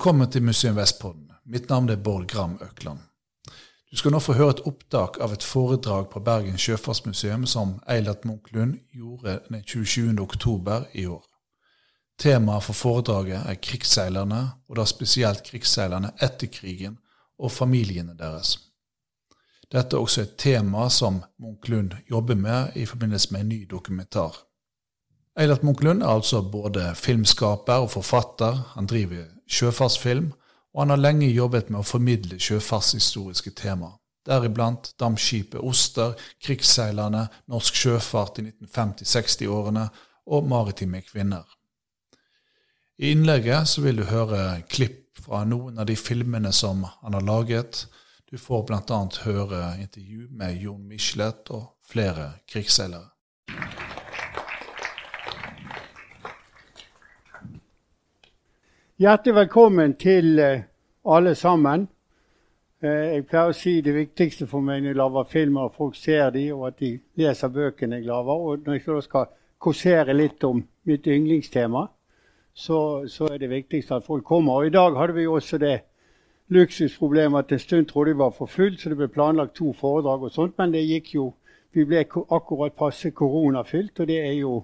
Velkommen til Museum Vestpodden. Mitt navn er Bård Gram Økland. Du skal nå få høre et opptak av et foredrag på Bergen sjøfartsmuseum som Eilert Munch-Lund gjorde den 27. oktober i år. Temaet for foredraget er krigsseilerne, og da spesielt krigsseilerne etter krigen og familiene deres. Dette er også et tema som Munch-Lund jobber med i forbindelse med en ny dokumentar. Eilert Munch-Lund er altså både filmskaper og forfatter. Han driver sjøfartsfilm, og han har lenge jobbet med å formidle sjøfartshistoriske temaer, deriblant dampskipet Oster, krigsseilerne, norsk sjøfart i 1950-60-årene og maritime kvinner. I innlegget vil du høre klipp fra noen av de filmene som han har laget. Du får bl.a. høre intervju med Jon Michelet og flere krigsseilere. Hjertelig velkommen til eh, alle sammen. Eh, jeg pleier å si det viktigste for meg når jeg lager filmer, at folk ser de, og at de leser bøkene jeg lager. Og når jeg skal kåsere litt om mitt yndlingstema, så, så, er det viktigste at folk kommer. Og I dag hadde vi også det luksusproblemet at en stund trodde vi var for fullt, så det ble planlagt to foredrag og sånt, men det gikk jo Vi ble akkurat passe koronafylt, og det er jo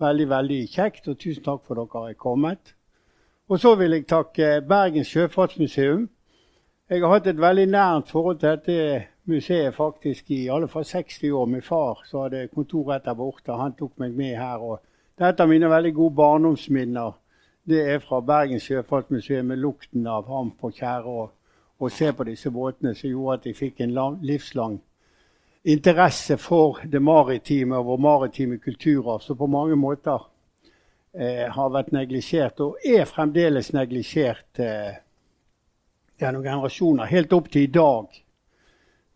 veldig, veldig kjekt. Og tusen takk for at dere er kommet. Og så vil jeg takke Bergens Sjøfartsmuseum. Jeg har hatt et veldig nært forhold til dette museet faktisk i alle fall 60 år. Min far så hadde kontor rett der borte. Han tok meg med her. og Dette er mine veldig gode barndomsminner. Det er fra Bergens Sjøfartsmuseum med lukten av ham på tjære og, og se på disse båtene som gjorde at jeg fikk en lang, livslang interesse for det maritime og vår maritime kulturarv. Så på mange måter eh, har vært neglisjert, og er fremdeles neglisjert eh, gjennom generasjoner, helt opp til i dag.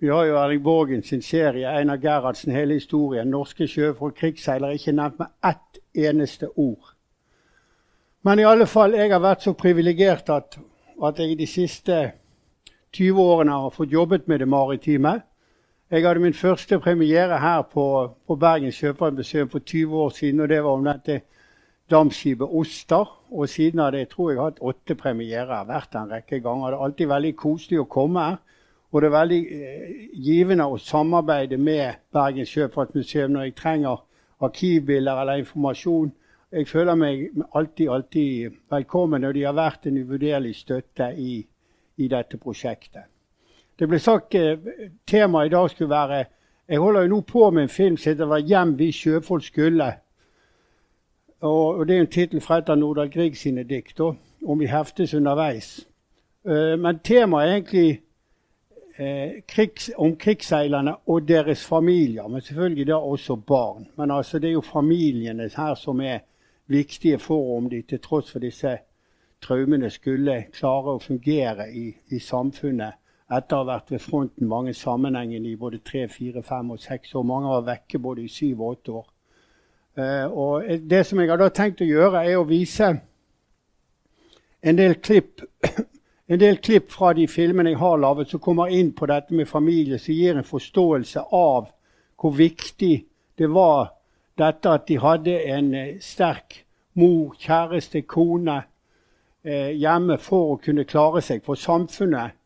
Vi har jo Erling Borgen sin serie, Einar Gerhardsen, hele historien. Norske sjøfolk, krigsseilere, ikke nevnt med ett eneste ord. Men i alle fall, jeg har vært så privilegert at, at jeg de siste 20 årene har fått jobbet med det maritime. Jeg hadde min første premiere her på, på Bergens Sjøfartsmuseum for 20 år siden. og det var om dette dampskipet Oster. Og siden av det tror jeg har hatt åtte premierer. Vært en rekke ganger. Det er alltid veldig koselig å komme her. Og det er veldig eh, givende å samarbeide med Bergens Sjøfartsmuseum når jeg trenger arkivbilder eller informasjon. Jeg føler meg alltid, alltid velkommen, og de har vært en uvurderlig støtte i, i dette prosjektet. Det ble sagt eh, Temaet i dag skulle være Jeg holder jo nå på med en film som heter 'Hjem vi sjøfolk skulle'. Og, og Det er en tittel fra et av Nordahl Grieg sine dikt, om vi heftes underveis. Uh, men temaet er egentlig uh, krigs, om krigsseilerne og deres familier, men selvfølgelig da også barn. Men altså, det er jo familiene her som er viktige for om de til tross for disse traumene skulle klare å fungere i, i samfunnet etter å ha vært ved fronten mange sammenhengende i både tre, fire, fem og seks år. Mange var vekke både i syv og åtte år. Uh, og det som jeg har da tenkt å gjøre, er å vise en del klipp, en del klipp fra de filmene jeg har laget, som kommer inn på dette med familie, som gir en forståelse av hvor viktig det var dette at de hadde en uh, sterk mor, kjæreste, kone uh, hjemme for å kunne klare seg. For samfunnet,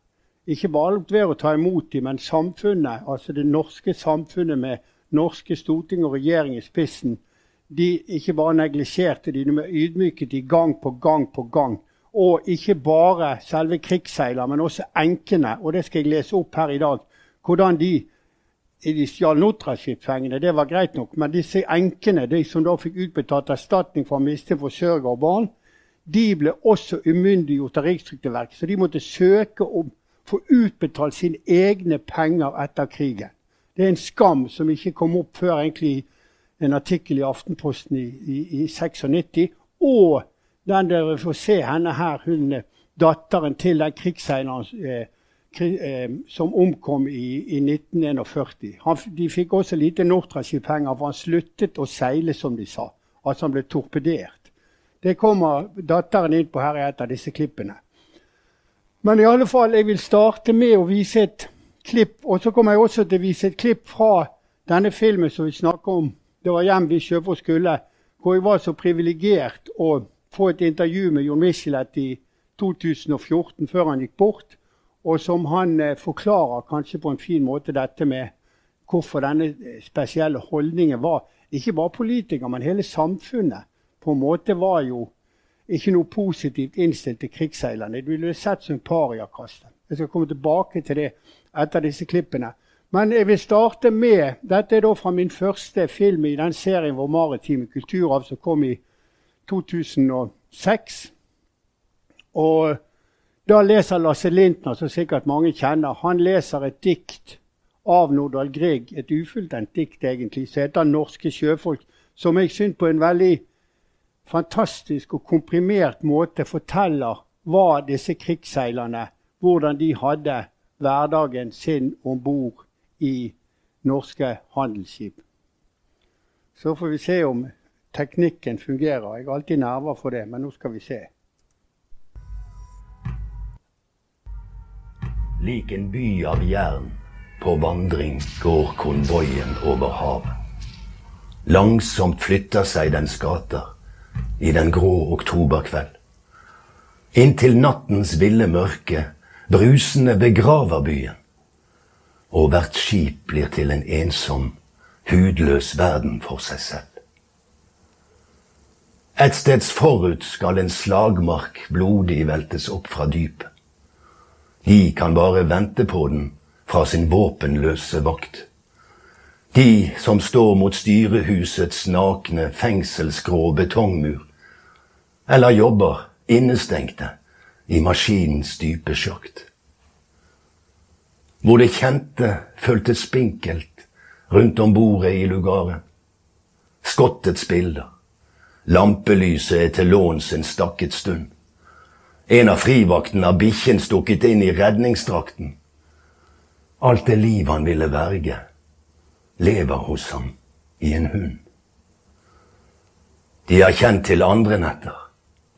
ikke bare ved å ta imot dem, men samfunnet, altså det norske samfunnet med norske storting og regjering i spissen, de ikke bare neglisjerte de, de ydmyket de gang på gang på gang. Og ikke bare selve krigsseiler, men også enkene. Og det skal jeg lese opp her i dag. Hvordan de de stjal Notraship-pengene, det var greit nok. Men disse enkene, de som da fikk utbetalt erstatning for å miste forsørger og barn, de ble også umyndiggjort av Rikstrygdeverket. Så de måtte søke om få utbetalt sine egne penger etter krigen. Det er en skam som ikke kom opp før egentlig en artikkel i Aftenposten i, i, i 96. Og den dere får se henne her, hun datteren til den krigsseileren eh, eh, som omkom i, i 1941. Han, de fikk også lite Nortraship-penger, for han sluttet å seile, som de sa. Altså han ble torpedert. Det kommer datteren inn på her i et av disse klippene. Men i alle fall, jeg vil starte med å vise et klipp. Og så kommer jeg også til å vise et klipp fra denne filmen som vi snakker om det var hjem vi sjøfolk skulle, hvor jeg var så privilegert å få et intervju med Jon Michelet i 2014, før han gikk bort, og som han eh, forklarer kanskje på en fin måte dette med hvorfor denne eh, spesielle holdningen var Ikke bare politikere, men hele samfunnet på en måte var jo ikke noe positivt innstilt til krigsseilerne. De ville sett som pariakastet. Jeg skal komme tilbake til det etter disse klippene. Men jeg vil starte med Dette er da fra min første film i den serien Vår maritime kulturarv, som kom i 2006. Og da leser Lasse Lintner, som sikkert mange kjenner, han leser et dikt av Nordahl Grieg, et ufullendt dikt egentlig, som heter 'Norske sjøfolk', som jeg syns på en veldig fantastisk og komprimert måte forteller hva disse krigsseilerne Hvordan de hadde hverdagen sin om bord i norske handelsskip. Så får vi se om teknikken fungerer. Jeg har alltid nerver for det, men nå skal vi se. Lik en by av jern på vandring går konvoien over havet. Langsomt flytter seg dens gater i den grå oktoberkveld. Inntil nattens ville mørke brusende begraver byen og hvert skip blir til en ensom, hudløs verden for seg selv. Et steds forut skal en slagmark blodig veltes opp fra dypet. De kan bare vente på den fra sin våpenløse vakt. De som står mot styrehusets nakne, fengselsgrå betongmur, eller jobber innestengte i maskinens dype sjakt hvor det kjente føltes spinkelt rundt om bordet i lugaren. Skottets bilder. Lampelyset er til låns en stakket stund. En av frivaktene har bikkjen stukket inn i redningsdrakten. Alt det liv han ville verge, lever hos ham i en hund. De har kjent til andre netter,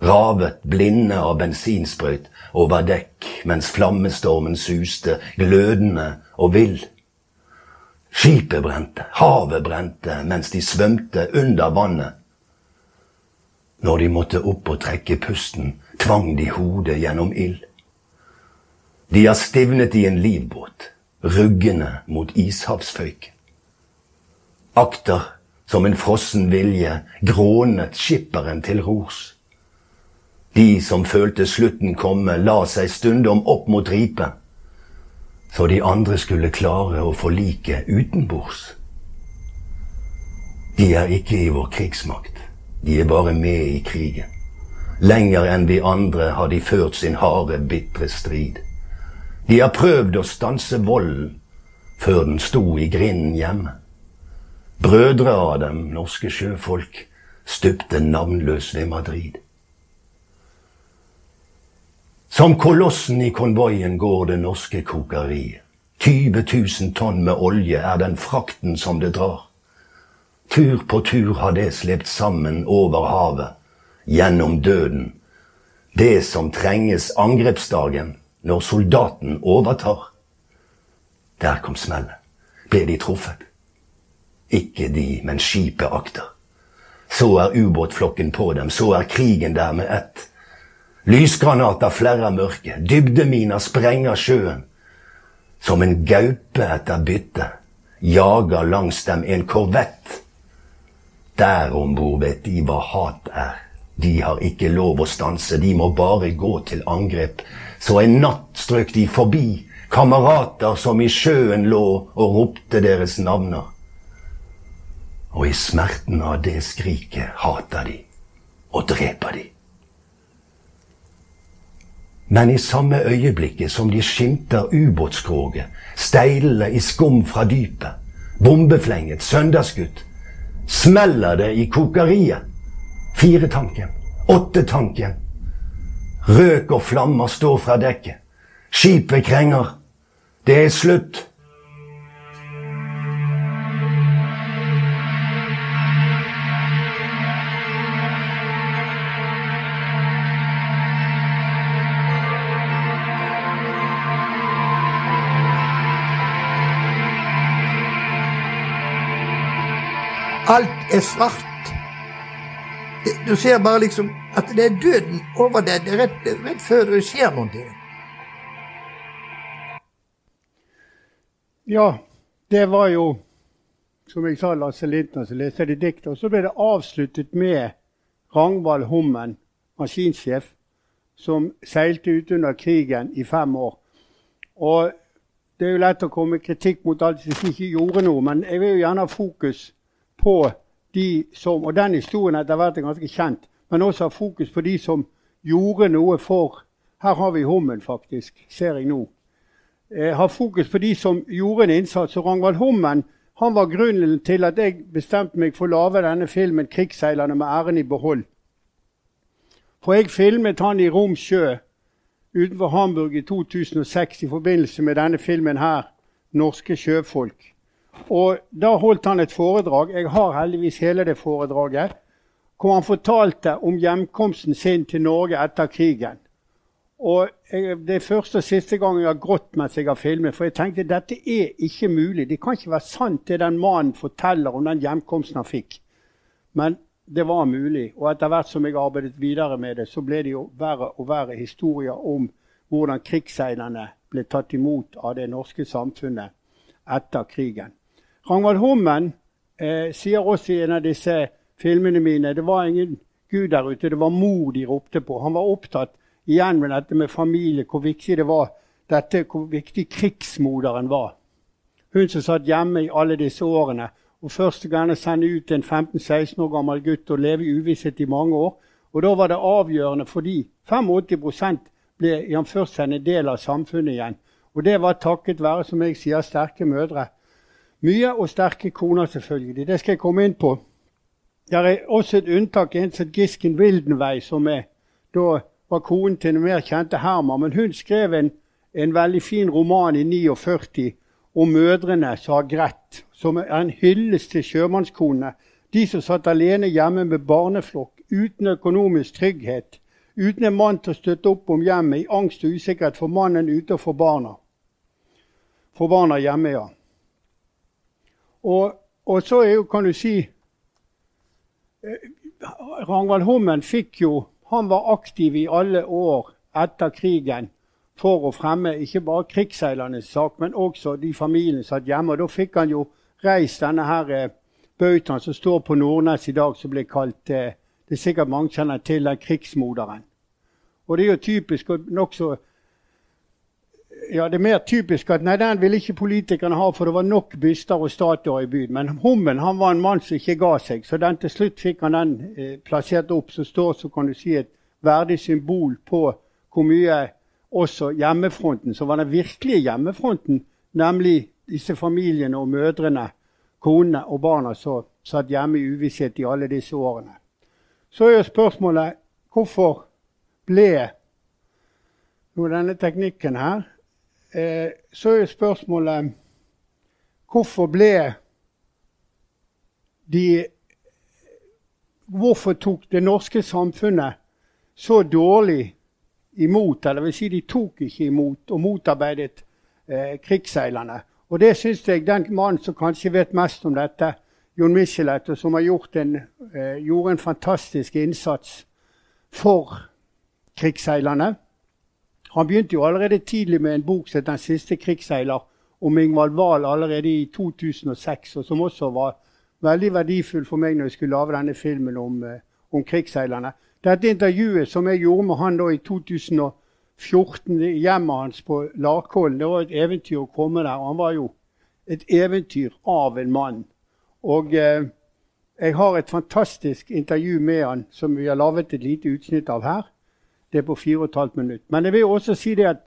ravet blinde av bensinsprøyt over dekk mens flammestormen suste, glødende og vill. Skipet brente, havet brente mens de svømte under vannet. Når de måtte opp og trekke pusten, tvang de hodet gjennom ild. De har stivnet i en livbåt, ruggende mot ishavsføyk. Akter som en frossen vilje grånet skipperen til rors. De som følte slutten komme, la seg stundom opp mot ripet, så de andre skulle klare å forlike utenbords. De er ikke i vår krigsmakt, de er bare med i krigen. Lenger enn vi andre har de ført sin harde, bitre strid. De har prøvd å stanse volden før den sto i grinden hjemme. Brødre av dem, norske sjøfolk, stupte navnløs ved Madrid. Som kolossen i konvoien går det norske kokeriet. 20 000 tonn med olje er den frakten som det drar. Tur på tur har det slept sammen over havet, gjennom døden. Det som trenges angrepsdagen, når soldaten overtar. Der kom smellet. Ble de truffet? Ikke de, men skipet akter. Så er ubåtflokken på dem, så er krigen der med ett. Lysgranater flerrer mørket, dybdeminer sprenger sjøen. Som en gaupe etter bytte jager langs dem en korvett. Der om bord vet de hva hat er. De har ikke lov å stanse, de må bare gå til angrep. Så en natt strøk de forbi, kamerater som i sjøen lå og ropte deres navner. Og i smerten av det skriket hater de og dreper de. Men i samme øyeblikket som de skimter ubåtskroget, steilene i skum fra dypet, bombeflenget, søndagsgutt, smeller det i kokeriet. Firetanken, åttetanken. Røk og flammer står fra dekket. Skipet krenger. Det er slutt. Alt er svart. Du ser bare liksom at det er døden over deg det rett, rett før det skjer noe. Ja, det var jo, som jeg sa, Lasse Lintner som leste det diktet. Og så ble det avsluttet med Rangvald Hummen, maskinsjef, som seilte ut under krigen i fem år. Og det er jo lett å komme kritikk mot alt som ikke gjorde noe, men jeg vil jo gjerne ha fokus på de som Og den historien etter hvert er ganske kjent, men også ha fokus på de som gjorde noe for Her har vi Hummen, faktisk, ser jeg nå. Eh, ha fokus på de som gjorde en innsats. Og Rangvald Hummen han var grunnen til at jeg bestemte meg for å lage denne filmen 'Krigsseilerne med æren i behold'. For jeg filmet han i Rom sjø utenfor Hamburg i 2006 i forbindelse med denne filmen her, 'Norske sjøfolk'. Og Da holdt han et foredrag. Jeg har heldigvis hele det foredraget. Hvor han fortalte om hjemkomsten sin til Norge etter krigen. Og jeg, Det er første og siste gang jeg har grått mens jeg har filmet. For jeg tenkte dette er ikke mulig. Det kan ikke være sant det den mannen forteller om den hjemkomsten han fikk. Men det var mulig. Og etter hvert som jeg arbeidet videre med det, så ble det jo verre og verre historier om hvordan krigsseilerne ble tatt imot av det norske samfunnet etter krigen. Ragnvald Hummen eh, sier også i en av disse filmene mine det var ingen Gud der ute, det var mor de ropte på. Han var opptatt igjen med dette med familie, hvor viktig det var, dette, hvor viktig krigsmoderen var. Hun som satt hjemme i alle disse årene og første gang sende ut en 15-16 år gammel gutt og leve i uvisshet i mange år. Og da var det avgjørende fordi 85 ble i en del av samfunnet igjen. Og det var takket være, som jeg sier, sterke mødre. Mye og sterke koner, selvfølgelig. Det skal jeg komme inn på. Det er også et unntak, en som Gisken Wildenvey, som er, da var konen til den mer kjente Herman. Men hun skrev en, en veldig fin roman i 49 om mødrene som har grett, som er en hyllest til sjømannskonene. De som satt alene hjemme med barneflokk, uten økonomisk trygghet, uten en mann til å støtte opp om hjemmet, i angst og usikkerhet for mannen ute og for barna. For barna hjemme, ja. Og, og så jo, kan du si Rangvald Hummen fikk jo Han var aktiv i alle år etter krigen for å fremme ikke bare krigsseilernes sak, men også de familiene som satt hjemme. Og da fikk han jo reist denne her eh, bautaen som står på Nordnes i dag, som ble kalt eh, Det er sikkert mange kjenner til den krigsmoderen. Og det er jo typisk og nokså ja, Det er mer typisk at nei, den ville ikke politikerne ha, for det var nok byster og statuer i byen. Men Hummen han var en mann som ikke ga seg, så den til slutt fikk han den eh, plassert opp, som står så kan du si, et verdig symbol på hvor mye også hjemmefronten, som var den virkelige hjemmefronten, nemlig disse familiene og mødrene, konene og barna som satt hjemme i uvisshet i alle disse årene. Så er jo spørsmålet hvorfor ble denne teknikken her. Eh, så er spørsmålet hvorfor ble de Hvorfor tok det norske samfunnet så dårlig imot, eller vil si de tok ikke imot og motarbeidet eh, krigsseilerne. Og det syns jeg den mannen som kanskje vet mest om dette, Jon Michelet, og som en, eh, gjorde en fantastisk innsats for krigsseilerne. Han begynte jo allerede tidlig med en bok som het 'Den siste krigsseiler', om Ingvald Wahl allerede i 2006, og som også var veldig verdifull for meg når jeg skulle lage denne filmen om, eh, om krigsseilerne. Dette intervjuet som jeg gjorde med han da i 2014 i hjemmet hans på Larkollen, det var et eventyr å komme der. Han var jo et eventyr av en mann. Og eh, jeg har et fantastisk intervju med han som vi har laget et lite utsnitt av her. Det er på fire og et halvt minutt. Men jeg vil også si det at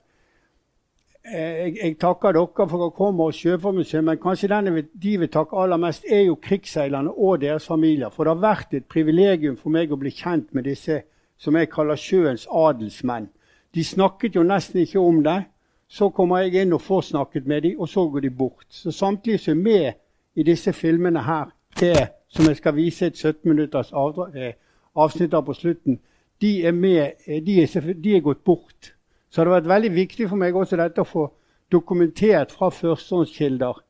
jeg, jeg, takker dere for å komme og Sjøfartsmuseet, men kanskje den de vil takke aller mest, er jo krigsseilerne og deres familier. For det har vært et privilegium for meg å bli kjent med disse som jeg kaller sjøens adelsmenn. De snakket jo nesten ikke om det. Så kommer jeg inn og får snakket med dem, og så går de bort. Så samtlige som er med i disse filmene her, det som jeg skal vise et 17 minutters eh, avsnitt av på slutten, de er, med, eh, de er, de er gått bort. Så det har vært veldig viktig for meg også dette å få dokumentert fra førstehåndskilder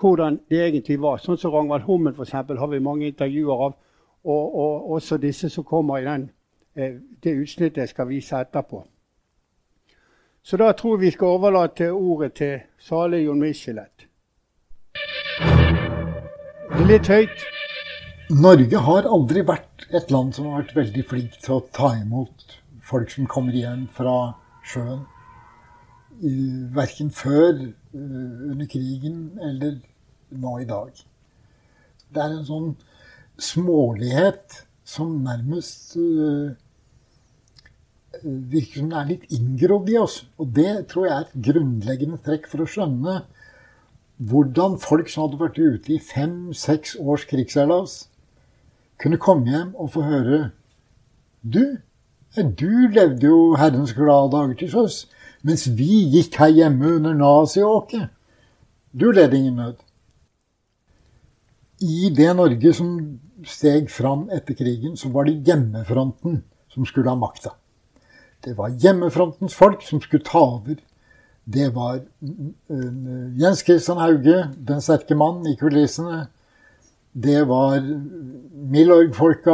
hvordan det egentlig var. Sånn som Ragnvald Hummel for eksempel, har vi mange intervjuer av. og, og også disse som kommer i den, eh, det utsnittet jeg skal vise etterpå. Så da tror jeg vi skal overlate ordet til Sale Jon Michelet. Det er litt høyt. Norge har aldri vært et land som har vært veldig flink til å ta imot folk som kommer hjem fra sjøen. Verken før, eh, under krigen eller nå i dag. Det er en sånn smålighet som nærmest uh, virker som det er litt inngrodd i oss. Og det tror jeg er et grunnleggende trekk for å skjønne hvordan folk som hadde vært ute i fem-seks års krigsseilas, kunne komme hjem og få høre Du, du levde jo Herrens glade dager til sjøs, mens vi gikk her hjemme under naziåket. Du led ingen nød. I det Norge som steg fram etter krigen, så var det hjemmefronten som skulle ha makta. Det var hjemmefrontens folk som skulle ta over. Det var uh, Jens Christian Hauge, den sterke mann i kulissene. Det var Milorg-folka.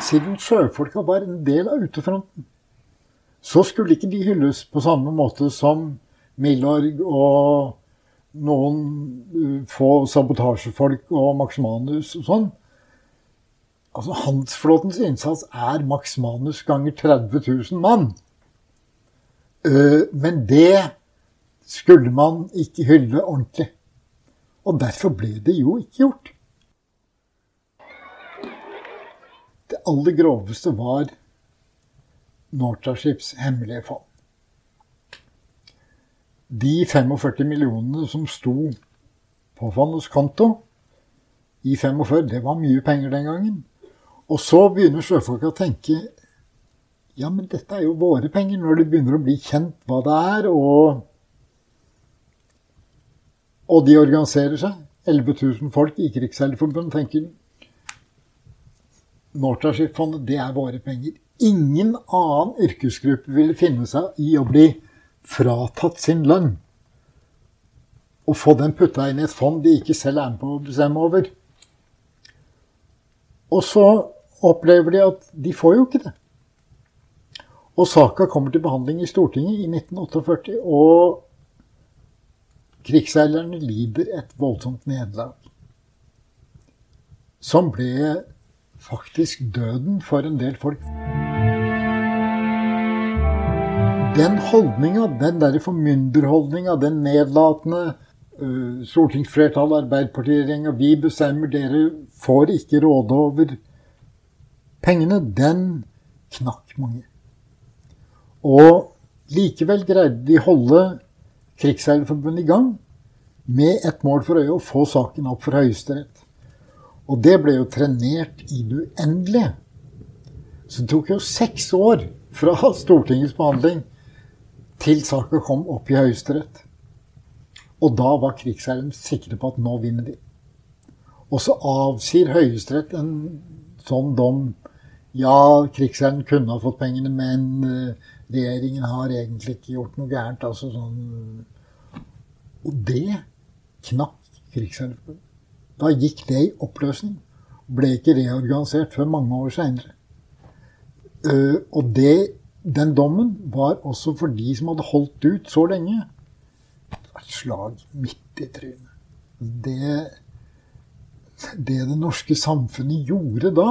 Siden sjøfolka var en del av utefronten, så skulle ikke de hylles på samme måte som Milorg og noen uh, få sabotasjefolk og Max Manus og sånn. Altså, Hansflåtens innsats er Max Manus ganger 30 000 mann. Uh, men det skulle man ikke hylle ordentlig. Og derfor ble det jo ikke gjort. Det aller groveste var Nortraships hemmelige fond. De 45 millionene som sto på fondets konto i 45, det var mye penger den gangen. Og så begynner sjøfolk å tenke ja, men dette er jo våre penger, når det begynner å bli kjent hva det er, og og de organiserer seg. 11 000 folk i Krigsseilforbundet tenker Nortraship-fondet, det er våre penger. Ingen annen yrkesgruppe ville finne seg i å bli fratatt sin lønn. Og få den putta inn i et fond de ikke selv er med på å bestemme over. Og så opplever de at de får jo ikke det. Og saka kommer til behandling i Stortinget i 1948. og Krigsseilerne lider et voldsomt nederlag. Som ble faktisk døden for en del folk. Den holdninga, den derre formynderholdninga, den nedlatende uh, stortingsflertallet, Arbeiderpartiregjeringa, vi bestemmer, dere får ikke råde over pengene, den knakk mange. Og likevel greide de holde Krigsseilerforbundet i gang med et mål for øye å få saken opp for Høyesterett. Og det ble jo trenert i det uendelige. Så det tok jo seks år fra Stortingets behandling til saka kom opp i Høyesterett. Og da var krigsseilerne sikre på at nå vinner de. Og så avsier Høyesterett en sånn dom. Ja, krigsherren kunne ha fått pengene, men eh, regjeringen har egentlig ikke gjort noe gærent. Altså sånn Og det knakk Krigsseilforbundet. Da gikk det i oppløsning. Ble ikke reorganisert før mange år seinere. Eh, og det, den dommen var også for de som hadde holdt ut så lenge, et slag midt i trynet. Det, det det norske samfunnet gjorde da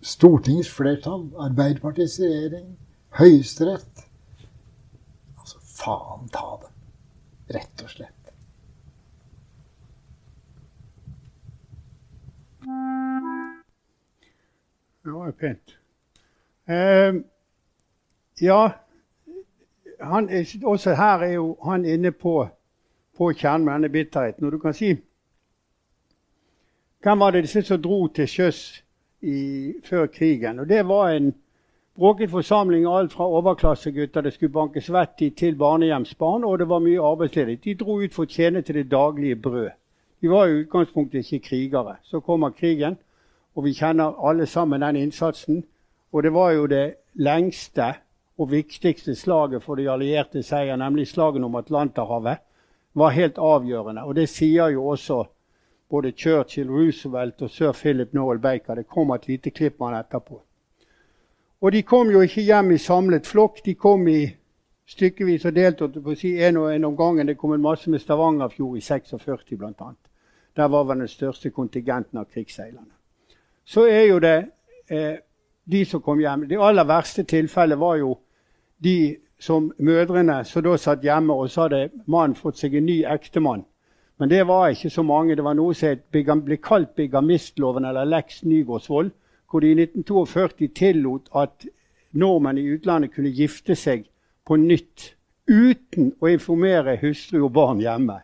Stortingets flertall, Arbeiderpartiets regjering, Høyesterett Altså, faen ta det. Rett og slett. Det var pent. Uh, ja, han er, også her er jo han inne på, på kjernen med denne bitterheten. Og du kan si Hvem var det disse som dro til sjøs i, før krigen. Og Det var en bråket forsamling alt fra overklassegutter det skulle banke svett i, til barnehjemsbarn, og det var mye arbeidsledighet. De dro ut for å tjene til det daglige brød. De var i utgangspunktet ikke krigere. Så kommer krigen, og vi kjenner alle sammen den innsatsen. Og det var jo det lengste og viktigste slaget for de allierte seier, nemlig slaget om Atlanterhavet, var helt avgjørende. Og det sier jo også både Churchill, Roosevelt og sir Philip Noel Baker. Det kom et lite klipp med han etterpå. Og de kom jo ikke hjem i samlet flokk. De kom i stykkevis og delt. på si En og en om gangen. Det kom en masse med Stavangerfjord i 46 bl.a. Der var vel den største kontingenten av krigsseilerne. Så er jo det eh, de som kom hjem. Det aller verste tilfellet var jo de som mødrene som da satt hjemme, og så hadde mannen fått seg en ny ektemann. Men det var ikke så mange. Det var noe som ble kalt bigamistloven, eller Lex Nygaardsvold, hvor de i 1942 tillot at nordmenn i utlandet kunne gifte seg på nytt uten å informere hustru og barn hjemme.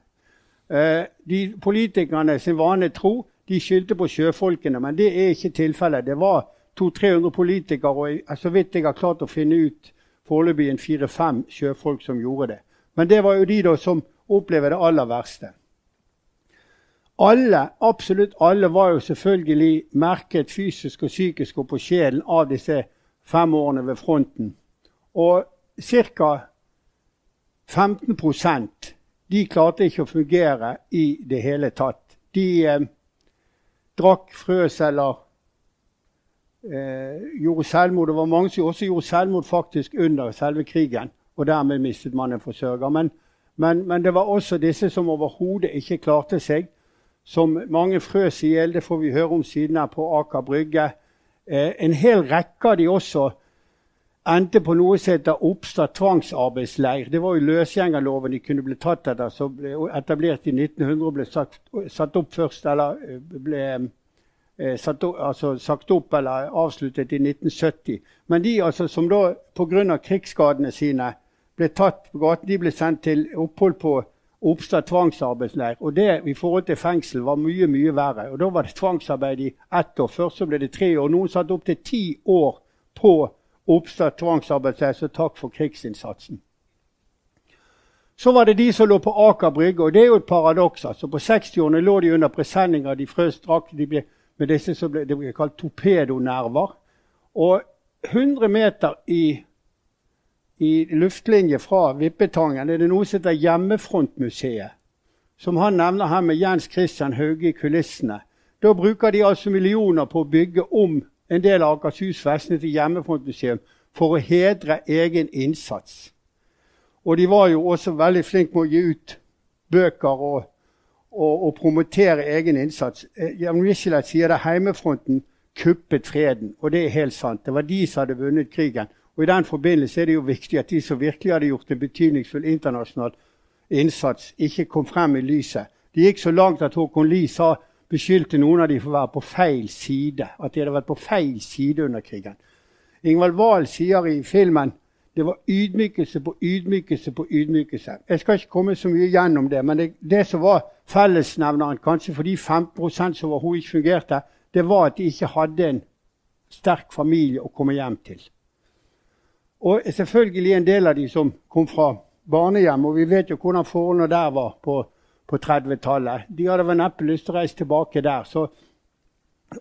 Eh, de Politikerne sin vane tro de skyldte på sjøfolkene, men det er ikke tilfellet. Det var 200-300 politikere, og så vidt jeg har klart å finne ut, foreløpig en fire-fem sjøfolk som gjorde det. Men det var jo de da som opplevde det aller verste. Alle, absolutt alle var jo selvfølgelig merket fysisk og psykisk og på sjelen av disse fem årene ved fronten. Og ca. 15% de klarte ikke å fungere i det hele tatt. De eh, drakk, frøs eller eh, gjorde selvmord. Det var mange som også gjorde selvmord faktisk under selve krigen. Og dermed mistet man en forsørger. Men, men, men det var også disse som overhodet ikke klarte seg. Som mange frøs i hjel. Det får vi høre om siden her på Aker Brygge. Eh, en hel rekke av de også endte på noe som heter Oppstad tvangsarbeidsleir. Det var jo løsgjengerloven de kunne bli tatt etter, som ble etablert i 1900 og ble satt, satt opp først, eller eh, ble eh, satt altså sagt opp eller avsluttet i 1970. Men de altså, som da pga. krigsskadene sine ble tatt på gaten, de ble sendt til opphold på Oppstad tvangsarbeidsleir. Og det i forhold til fengsel var mye mye verre. Og Da var det tvangsarbeid i ett år. Først så ble det tre år. Noen satt opptil ti år på oppstad tvangsarbeidsleir, så takk for krigsinnsatsen. Så var det de som lå på Aker Brygge, og det er jo et paradoks. altså På 60-årene lå de under presenninger, de frøs drakk, de ble, med disse som ble, ble kalt torpedonerver. Og 100 meter i, i luftlinje fra Vippetangen er det noe som heter Hjemmefrontmuseet. Som han nevner her med Jens Christian Hauge i kulissene. Da bruker de altså millioner på å bygge om en del av Akershus festning til Hjemmefrontmuseum for å hedre egen innsats. Og de var jo også veldig flinke med å gi ut bøker og, og, og promotere egen innsats. Eh, Jan Michelet sier at Heimefronten kuppet freden, og det er helt sant. Det var de som hadde vunnet krigen. Og I den forbindelse er det jo viktig at de som virkelig hadde gjort en betydningsfull internasjonal innsats, ikke kom frem i lyset. Det gikk så langt at Håkon Lie beskyldte noen av dem for å være på feil side. At de hadde vært på feil side under krigen. Ingvald Wahl sier i filmen det var ydmykelse på ydmykelse på ydmykelse. Jeg skal ikke komme så mye gjennom det, men det, det som var fellesnevneren kanskje for de 15% som overhodet ikke fungerte, det var at de ikke hadde en sterk familie å komme hjem til. Og selvfølgelig en del av de som kom fra barnehjem, og vi vet jo hvordan forholdene der var på på 30-tallet. De hadde vel neppe lyst til å reise tilbake der. Så,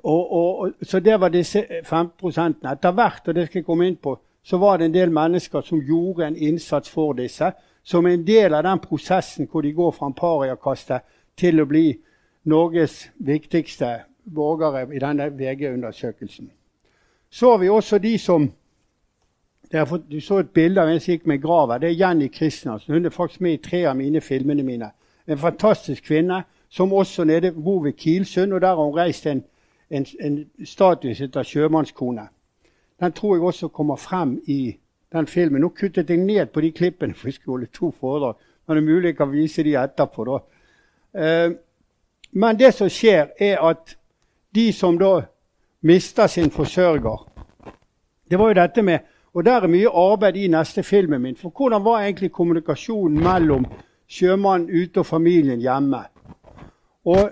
og, og, så det var disse 15% Etter hvert, og det skal jeg komme inn på, så var det en del mennesker som gjorde en innsats for disse. Som en del av den prosessen hvor de går fra en pariakastet til å bli Norges viktigste borgere i denne VG-undersøkelsen. Så har vi også de som Du så et bilde av en som gikk med grava. Det er Jenny Kristiansen. Hun er faktisk med i tre av mine filmene mine. En fantastisk kvinne som også nede bor ved Kilsund. og Der har hun reist en, en, en status etter sjømannskone. Den tror jeg også kommer frem i den filmen. Nå kuttet jeg ned på de klippene, for jeg skulle holde to foredrag. Men det er mulig jeg kan vise de etterpå. da. Eh, men det som skjer, er at de som da mister sin forsørger Det var jo dette med Og der er mye arbeid i neste filmen min. For hvordan var egentlig kommunikasjonen mellom sjømannen ute og familien hjemme. Og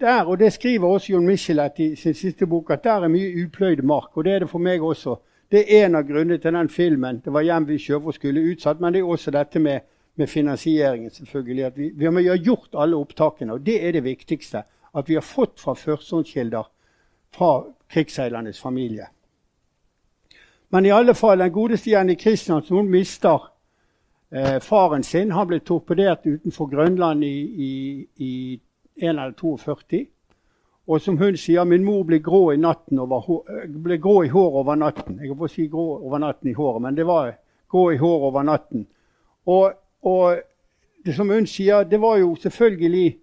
der, og det skriver også John Michelet i sin siste bok, at der er mye upløyd mark. Og det er det for meg også. Det er en av grunnene til den filmen. Det var hjem vi sjøfolk skulle utsatt, men det er også dette med, med finansieringen. selvfølgelig. At vi, vi har gjort alle opptakene, og det er det viktigste. At vi har fått fra førstehåndskilder fra krigsseilernes familie. Men i alle fall, den godeste Jenny Kristiansen hun mister Eh, faren sin han ble torpedert utenfor Grønland i, i, i 1 eller 42. Og som hun sier, min mor ble grå i, over, eh, i håret over natten. Jeg får si grå over natten i håret, men det var grå i håret over natten. Og, og det som hun sier, det var jo selvfølgelig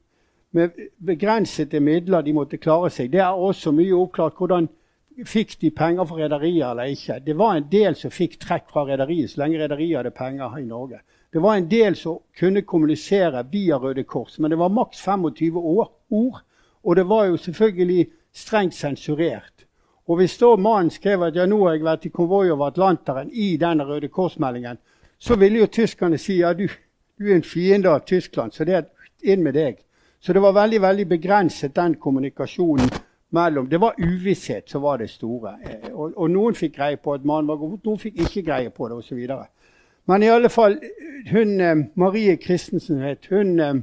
med begrensede midler de måtte klare seg. Det er også mye oppklart hvordan fikk de penger fra rederiet eller ikke. Det var en del som fikk trekk fra rederiet så lenge rederiet hadde penger i Norge. Det var en del som kunne kommunisere via Røde Kors, men det var maks 25 år, ord. Og det var jo selvfølgelig strengt sensurert. Og hvis da mannen skrev at ja, nå har jeg vært i konvoi over Atlanteren i denne Røde Kors-meldingen, så ville jo tyskerne si ja, du, du er en fiende av Tyskland, så det er inn med deg. Så det var veldig veldig begrenset, den kommunikasjonen mellom Det var uvisshet som var det store. Eh, og, og noen fikk greie på at mannen var god, noen fikk ikke greie på det osv. Men i alle fall, hun eh, Marie Christensen het hun eh,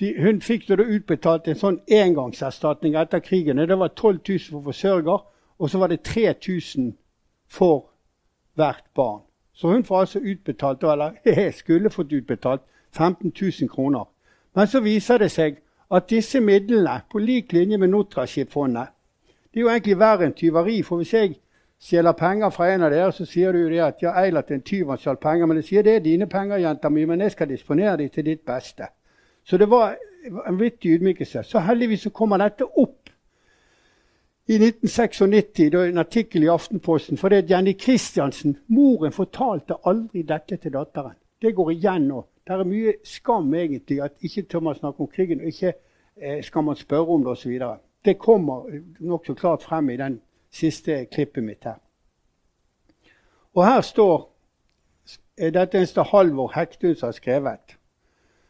de, hun fikk da utbetalt en sånn engangserstatning etter krigen. Det var 12 000 for forsørger, og så var det 3000 for hvert barn. Så hun får altså utbetalt, eller skulle fått utbetalt 15 000 kroner. Men så viser det seg at disse midlene, på lik linje med Notraship-fondet Det er jo egentlig verre enn tyveri. For hvis jeg stjeler penger fra en av dere, så sier du jo det at ja, Eilert er en tyv, han stjal penger. Men jeg sier det er dine penger, jenta mi, men jeg skal disponere dem til ditt beste. Så det var en vittig ydmykelse. Så heldigvis så kommer dette opp i 1996, da en artikkel i Aftenposten. For det er Jenny Christiansen, moren, fortalte aldri dette til datteren. Det går igjen nå. Det er mye skam egentlig at ikke tør man snakke om krigen, og ikke eh, skal man spørre om det osv. Det kommer nokså klart frem i den siste klippet mitt her. Og her står Dette eneste en Halvor Hektun som har skrevet.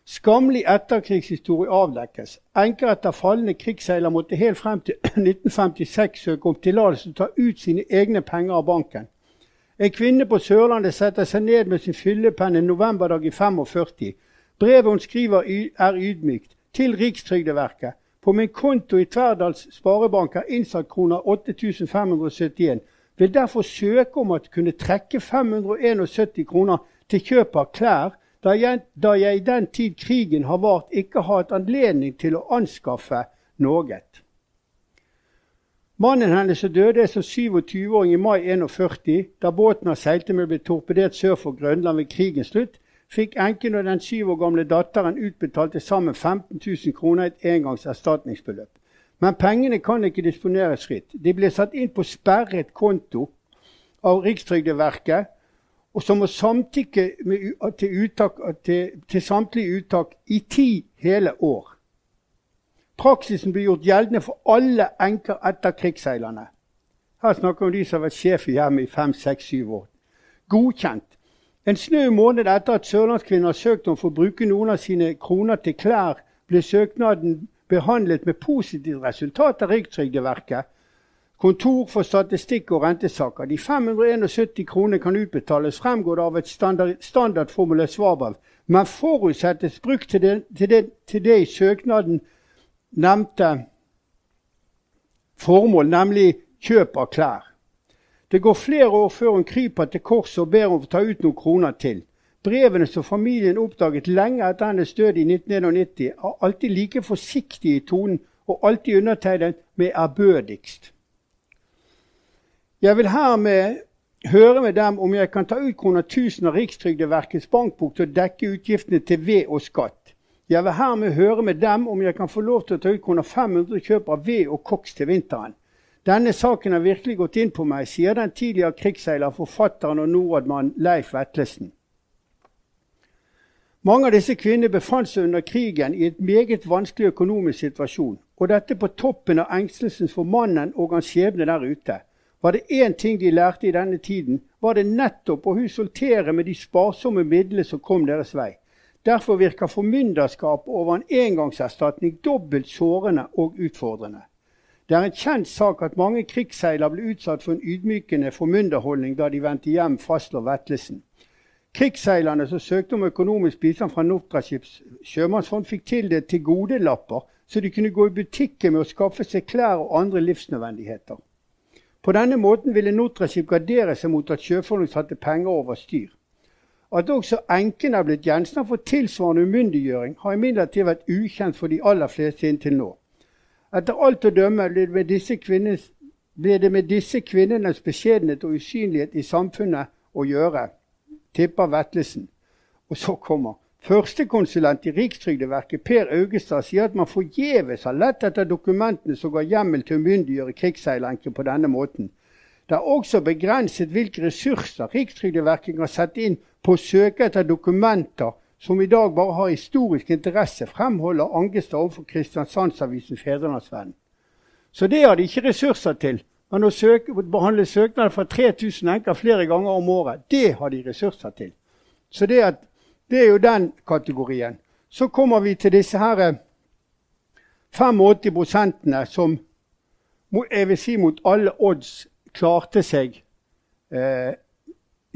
Skammelig etterkrigshistorie avdekkes. Enker etter falne krigsseiler måtte helt frem til 1956 søke om tillatelse til å ta ut sine egne penger av banken. En kvinne på Sørlandet setter seg ned med sin fyllepenn en novemberdag i 45. Brevet hun skriver, er ydmykt. Til Rikstrygdeverket. På min konto i Tverdals sparebank er innsatt kroner 8571. Vil derfor søke om å kunne trekke 571 kroner til kjøp av klær da jeg, da jeg i den tid krigen har vart, ikke har hatt anledning til å anskaffe noe. Mannen hennes døde som 27-åring i mai 41. Da båten han seilte med, ble torpedert sør for Grønland ved krigens slutt, fikk enken og den syv år gamle datteren utbetalt til sammen 15 000 kroner et engangs erstatningsbeløp. Men pengene kan ikke disponeres fritt. De ble satt inn på sperret konto av Rikstrygdeverket og som må samtykke til, til, til samtlige uttak i ti hele år. Praksisen blir gjort gjeldende for alle enker etter krigsseilerne. Her snakker vi om de som har vært sjef i hjemmet i fem, seks, syv år. Godkjent. En snau måned etter at sørlandskvinner har søkt om å få bruke noen av sine kroner til klær, ble søknaden behandlet med positivt resultat av Rikstrygdeverket Kontor for statistikk og rentesaker. De 571 kroner kan utbetales, fremgår det av et standard, svarbrev, men forutsettes brukt til det, til, det, til det, i søknaden nevnte formål, nemlig kjøp av klær. Det går flere år før hun kryper til korset og ber om å ta ut noen kroner til. Brevene som familien oppdaget lenge etter hennes død i 1991, er alltid like forsiktige i tonen og alltid undertegnet med ærbødigst. Jeg vil hermed høre med dem om jeg kan ta ut kroner 1000 av Rikstrygdeverkets bankbok til å dekke utgiftene til ved og skatt. Jeg vil hermed høre med dem om jeg kan få lov til å ta ut kroner 500 kjøp av ved og koks til vinteren. Denne saken har virkelig gått inn på meg, sier den tidligere krigsseiler, forfatteren og nordmannen Leif Vetlesen. Mange av disse kvinnene befant seg under krigen i et meget vanskelig økonomisk situasjon, og dette på toppen av engstelsen for mannen og hans skjebne der ute. Var det én ting de lærte i denne tiden, var det nettopp å husholtere med de sparsomme midlene som kom deres vei. Derfor virker formynderskap over en engangserstatning dobbelt sårende og utfordrende. Det er en kjent sak at mange krigsseiler ble utsatt for en ydmykende formynderholdning da de vendte hjem, fastslår Vetlesen. Krigsseilerne som søkte om økonomisk bistand fra Nortraskips sjømannsfond, fikk tildelt tilgodelapper, så de kunne gå i butikken med å skaffe seg klær og andre livsnødvendigheter. På denne måten ville Nortraship gardere seg mot at sjøfolk satte penger over styr. At også enkene er blitt gjenstand for tilsvarende umyndiggjøring, har imidlertid vært ukjent for de aller fleste inntil nå. Etter alt å dømme blir det med disse, kvinnenes beskjedenhet og usynlighet i samfunnet å gjøre, tipper Vetlesen. Og så kommer Førstekonsulent i Rikstrygdeverket Per Augestad sier at man forgjeves har lett etter dokumentene som ga hjemmel til å umyndiggjøre krigsseilenken på denne måten. Det er også begrenset hvilke ressurser Rikstrygdeverket kan sette inn på å søke etter dokumenter som i dag bare har historisk interesse, fremholder Angestad overfor Kristiansandsavisen Fedrelandsvennen. Så det har de ikke ressurser til. Men å søke, behandle søknader fra 3000 enker flere ganger om året, det har de ressurser til. Så det, at, det er jo den kategorien. Så kommer vi til disse her 85 prosentene som jeg vil si mot alle odds klarte seg eh,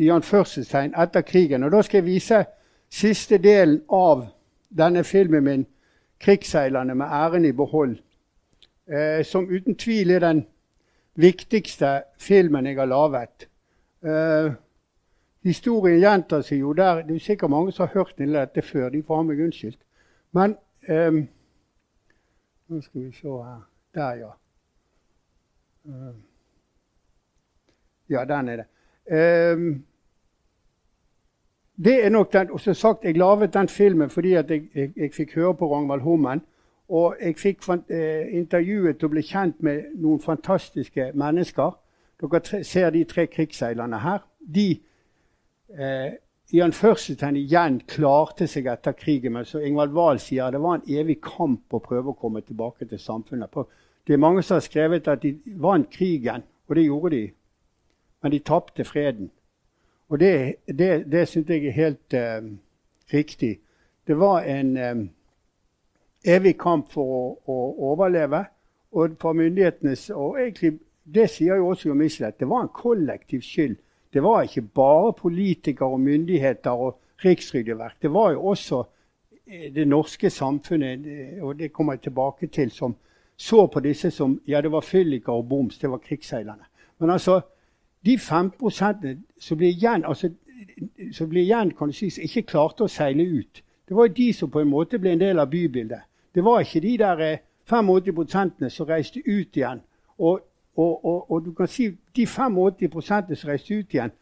i anførselstegn etter krigen. Og Da skal jeg vise siste delen av denne filmen min, 'Krigsseilerne med æren i behold', eh, som uten tvil er den viktigste filmen jeg har laget. Eh, historien gjentar seg jo der. Det er sikkert mange som har hørt dette før. De får ha meg unnskyldt. Men eh, Nå skal vi se her. Der, ja. Uh, ja, der nede. Um, det er nok den, og som sagt, Jeg laget den filmen fordi jeg, jeg, jeg, fikk høre på Ragnvald Hummen. Og jeg fikk eh, intervjuet og ble kjent med noen fantastiske mennesker. Dere ser de tre krigsseilerne her. De eh, i anførselstegn igjen klarte seg etter krigen. Men som Ingvald Wahl sier, det var en evig kamp å prøve å komme tilbake til samfunnet. Det er mange som har skrevet at de vant krigen, og det gjorde de men de tapte freden. Og det, det, det syns jeg er helt uh, riktig. Det var en um, evig kamp for å, å, overleve. Og fra myndighetenes og egentlig, Det sier jo også Jo Michelet. Det var en kollektiv skyld. Det var ikke bare politikere og myndigheter og Rikstrygdeverk. Det var jo også eh, det norske samfunnet, og det kommer jeg tilbake til, som så på disse som Ja, det var fylliker og boms. Det var krigsseilerne. Men altså, de 5 som blir igjen, altså, som blir igjen kan du si, som ikke klarte å seile ut, det var jo de som på en måte ble en del av bybildet. Det var ikke de der 85 eh, som reiste ut igjen. Og, og, og, og, du kan si de 85 som reiste ut igjen,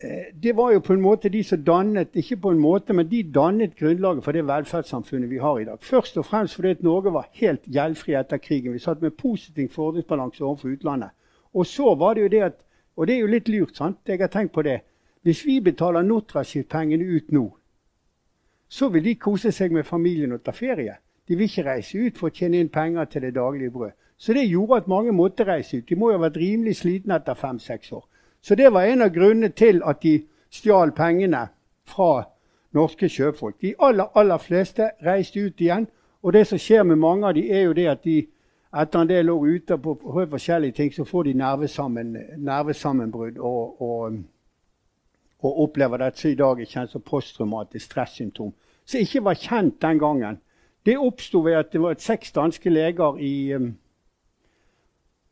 eh, det var jo på en måte de som dannet ikke på en måte, men de dannet grunnlaget for det velferdssamfunnet vi har i dag. Først og fremst fordi Norge var helt gjeldfri etter krigen. Vi satt med positiv fordelsbalanse overfor utlandet. Og så var det jo det at og det er jo litt lurt, sant? Jeg har tenkt på det. Hvis vi betaler Nortraship-pengene ut nå, så vil de kose seg med familien og ta ferie. De vil ikke reise ut for å tjene inn penger til det daglige brød. Så det gjorde at mange måtte reise ut. De må jo ha vært rimelig slitne etter fem-seks år. Så det var en av grunnene til at de stjal pengene fra norske sjøfolk. De aller, aller fleste reiste ut igjen. Og det som skjer med mange av de er jo det at de etter en del år ute på forskjellige ting, så får de nervesammen, nervesammenbrudd og, og, og, opplever dette som i dag er kjent som posttraumatisk stressymptom. Som ikke var kjent den gangen. Det oppsto ved at det var seks danske leger i um,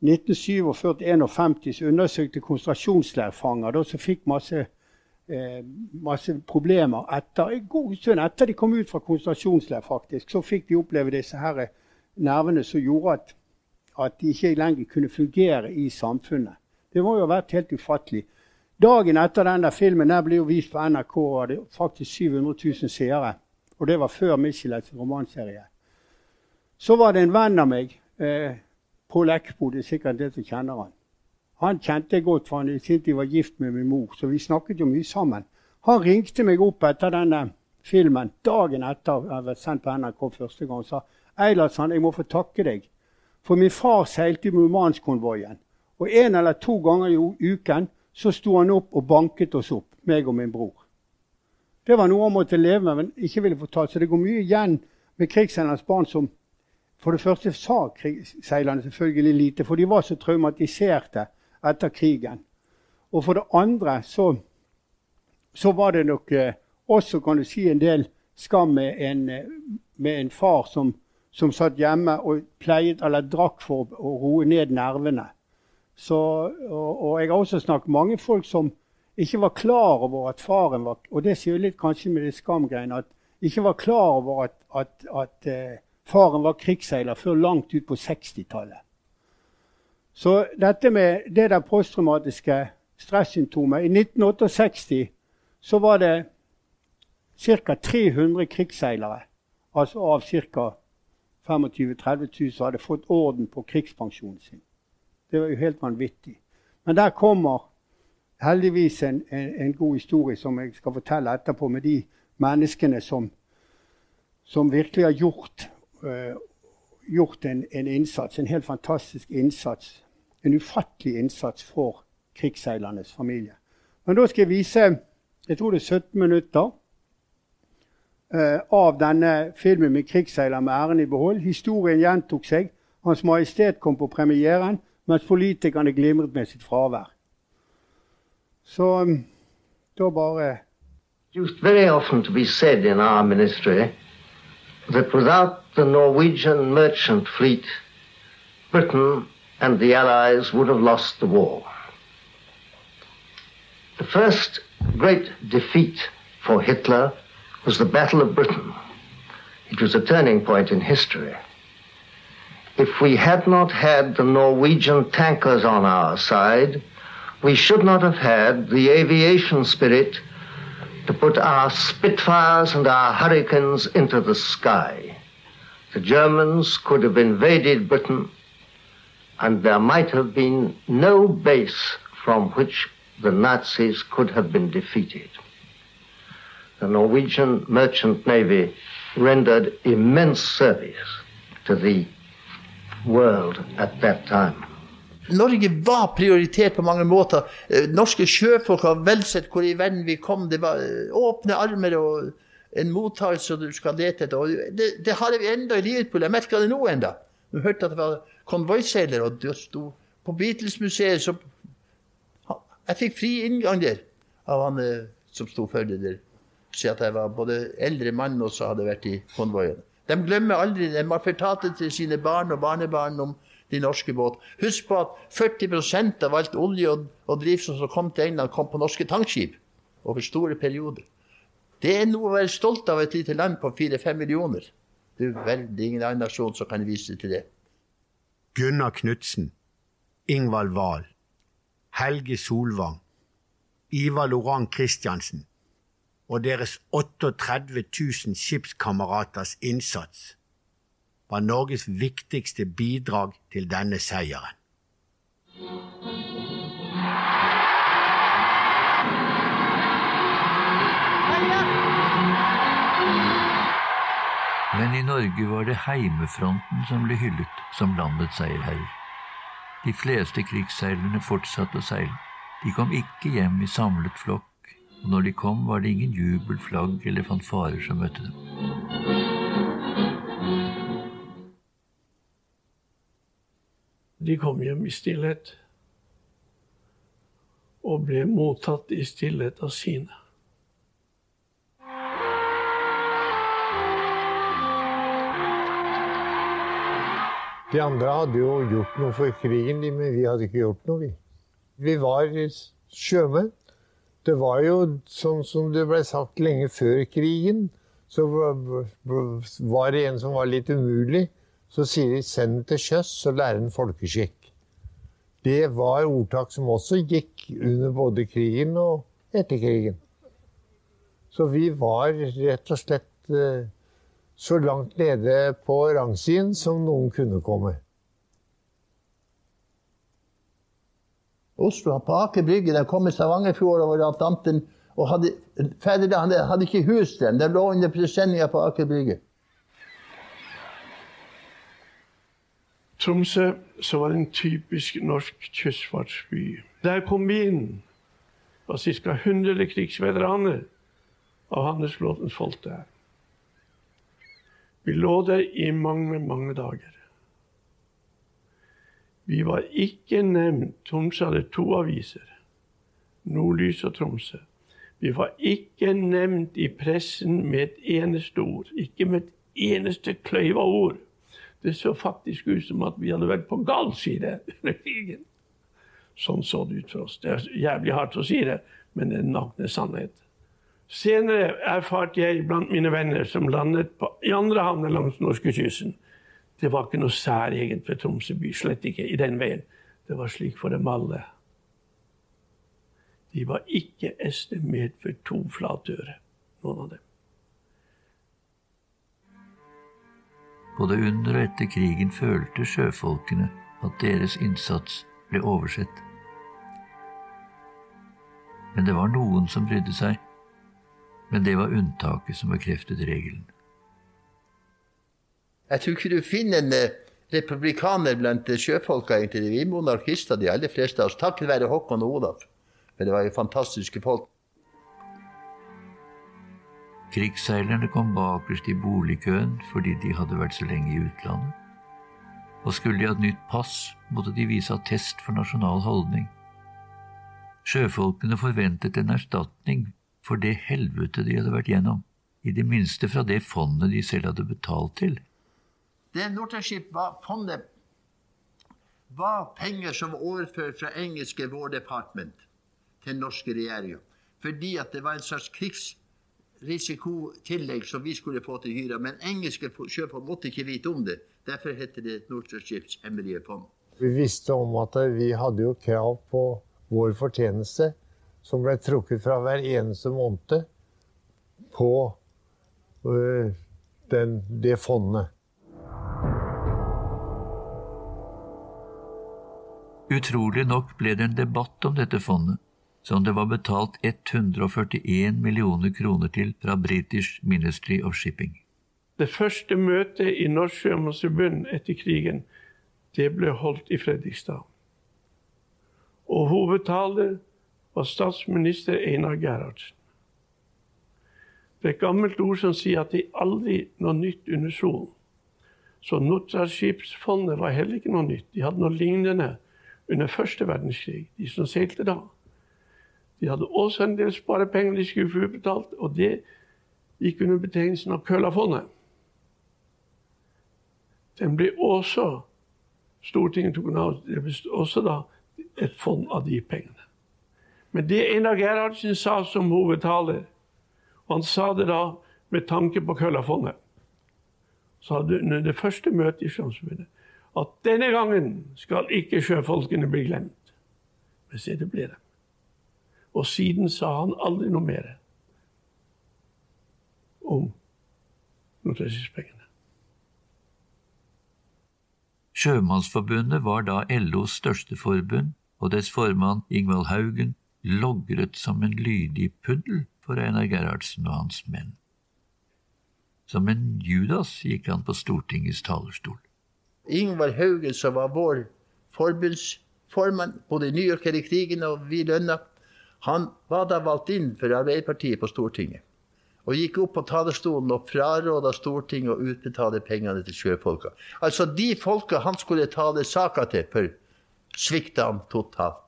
1947-51 som undersøkte konsentrasjonsleirfanger som fikk masse, eh, masse problemer etter, en god stund etter de kom ut fra konsentrasjonsleir. faktisk, Så fikk de oppleve disse her nervene som gjorde at, at de ikke lenger kunne fungere i samfunnet. Det må jo ha vært helt ufattelig. Dagen etter denne filmen der ble jo vist på NRK, og det faktisk 700 000 seere. Og det var før Michelets romanserie. Så var det en venn av meg, eh, Pål Eckbo, det er sikkert det som kjenner han. Han kjente jeg godt, for han syntes jeg var gift med min mor, så vi snakket jo mye sammen. Han ringte meg opp etter denne filmen dagen etter jeg vært sendt på NRK første gang og sa Eilertsen, jeg må få takke deg. For min far seilte i Murmansk-konvoien. Og en eller to ganger i uken så sto han opp og banket oss opp, meg og min bror. Det var noe han måtte leve med, men ikke ville fortalt. Så det går mye igjen med krigsseilernes barn som For det første sa krigsseilerne selvfølgelig lite, for de var så traumatiserte etter krigen. Og for det andre så, så var det nok eh, også kan du si, en del skam med en, eh, med en far som som satt hjemme og pleiet eller drakk for å roe ned nervene. Så, og, og, jeg har også snakket med mange folk som ikke var klar over at faren var Og det sier litt kanskje med de skamgreiene. At ikke var klar over at, at, at uh, faren var krigsseiler før langt ut på 60-tallet. Så dette med det der posttraumatiske stressymptomet I 1968 så var det ca. 300 krigsseilere, altså av ca. 25 000-30 000 som hadde fått orden på krigspensjonen sin. Det var jo helt vanvittig. Men der kommer heldigvis en, en, en, god historie som jeg skal fortelle etterpå, med de menneskene som, som virkelig har gjort, uh, gjort en, en, innsats, en helt fantastisk innsats. En ufattelig innsats for krigsseilernes familie. Men da skal jeg vise jeg tror det er 17 minutter av denne filmen med krigsseiler med æren i behold. Historien gjentok seg. Hans Majestet kom på premieren, mens politikerne glimret med sitt fravær. Så um, da bare Det very often to be said in our ministry that without the Norwegian merchant fleet, Britain and the Allies would have lost the war. The first for Hitler was the Battle of Britain. It was a turning point in history. If we had not had the Norwegian tankers on our side, we should not have had the aviation spirit to put our Spitfires and our Hurricanes into the sky. The Germans could have invaded Britain, and there might have been no base from which the Nazis could have been defeated. The Norwegian Merchant Navy rendered immense service to the world at that time. Norge var prioritert på mange måter. Eh, norske sjøfolk har vel sett hvor i verden vi kom. Det var eh, åpne armer og en mottakelse du skal lete etter. Det, det har vi enda i Liverpool. Jeg merker det nå enda. Du hørte at det var konvoiseiler, og det sto på Beatles-museet så Jeg fikk fri inngang der av han eh, som sto for det der. Si at jeg var både eldre mann og så hadde vært i konvoien. De glemmer aldri. De har fortalt det til sine barn og barnebarn om de norske båt. Husk på at 40% av alt olje og, og drivstoff som kom til England, kom på norske tankskip over store perioder. Det er noe å være stolt av et lite land på 4-5 millioner. Det er veldig ingen annen nasjon som kan vise til det. Gunnar Knutsen, Ingvald Wahl, Helge Solvang, Ivar Loran Christiansen og deres 38 000 skipskameraters innsats var Norges viktigste bidrag til denne seieren. Men i Norge var det heimefronten som ble hyllet som landets seierherrer. De fleste krigsseilerne fortsatte å seile. De kom ikke hjem i samlet flokk, og når de kom, var det ingen jubel, flagg eller fanfarer som møtte dem. De kom hjem i stillhet og ble mottatt i stillhet av sine. De andre hadde jo gjort noe for krigen, men vi hadde ikke gjort noe, vi. Vi var sjømenn. Det var jo sånn som det ble sagt lenge før krigen, så var det en som var litt umulig. Så sier de 'send til sjøs, så lærer den folkeskikk'. Det var ordtak som også gikk under både krigen og etter krigen. Så vi var rett og slett eh, så langt nede på rangsiden som noen kunne komme. Oslo, på Aker Brygge, der kom i Stavangerfjord over Atlanten og hadde, ferdig, hadde ikke hus der. De lå under presenninga på Aker Brygge. Tromsø så var en typisk norsk kystfartsby. Der kom vi inn. Det var ca. 100 krigsveteraner av handelsflåtens folk der. Vi lå der i mange, mange dager. Vi var ikke nevnt. Tromsø hadde to aviser. Nordlys og Tromsø. Vi var ikke nevnt i pressen med et eneste ord. Ikke med et eneste kløyva ord. Det så faktisk ut som at vi hadde vært på gal side under krigen. Sånn så det ut for oss. Det er jævlig hardt å si det, men det er nakne sannhet. Senere erfarte jeg blant mine venner som landet på, i andre havner langs norskekysten. Det var ikke noe særegent ved Tromsø by, slett ikke i den veien. Det var slik for dem alle. De var ikke estimert for to flatøre, noen av dem. Både under og etter krigen følte sjøfolkene at deres innsats ble oversett. Men det var noen som brydde seg, men det var unntaket som bekreftet regelen. Jeg tror ikke du finner en eh, republikaner blant sjøfolka. egentlig. Vi er monarkister, de aller fleste av oss, takket være Håkon og Olav. Men det var jo fantastiske folk. Krigsseilerne kom bakerst i boligkøen fordi de hadde vært så lenge i utlandet. Og skulle de ha et nytt pass, måtte de vise attest for nasjonal holdning. Sjøfolkene forventet en erstatning for det helvete de hadde vært gjennom, i det minste fra det fondet de selv hadde betalt til. Det Nortraship var fondet var penger som var overført fra engelske War Department til norske regjeringer. Fordi at det var en slags krigsrisikotillegg som vi skulle få til hyra. Men engelske sjøfolk måtte ikke vite om det. Derfor heter det Nortraships hemmelige fond. Vi visste om at vi hadde jo krav på vår fortjeneste, som ble trukket fra hver eneste måned på øh, den, det fondet. Utrolig nok ble det en debatt om dette fondet, som det var betalt 141 millioner kroner til fra British Ministry of Shipping. Det første møtet i Norsk Sjømannsforbund etter krigen det ble holdt i Fredrikstad. Og hovedtaler var statsminister Einar Gerhardsen. Det er et gammelt ord som sier at det er aldri noe nytt under solen. Så Nortrashipsfondet var heller ikke noe nytt. De hadde noe lignende under første verdenskrig, de som seilte da. De hadde også en del sparepenger de skulle få utbetalt, og det gikk under betegnelsen av Kølafondet. Den ble også Stortinget tok av. Det ble også da et fond av de pengene. Men det Einar Gerhardsen sa som hovedtaler, og han sa det da med tanke på Køllafondet, sa det under det første møtet i Sjømannsforbundet at denne gangen skal ikke sjøfolkene bli glemt. Men se, det ble det. Og siden sa han aldri noe mer om Nordreisespengene. Sjømannsforbundet var da LOs største forbund, og dets formann Ingvald Haugen logret som en lydig puddel for Einar Gerhardsen og hans menn. Som en Judas gikk han på Stortingets talerstol. Ingvar Haugen, som var vår forbundsformann både i New York i krigen, og vi lønna, han var da valgt inn for Arbeiderpartiet på Stortinget. Og gikk opp på talerstolen og fraråda Stortinget å utbetale pengene til sjøfolka. Altså de folka han skulle tale saka til, for svikta han totalt.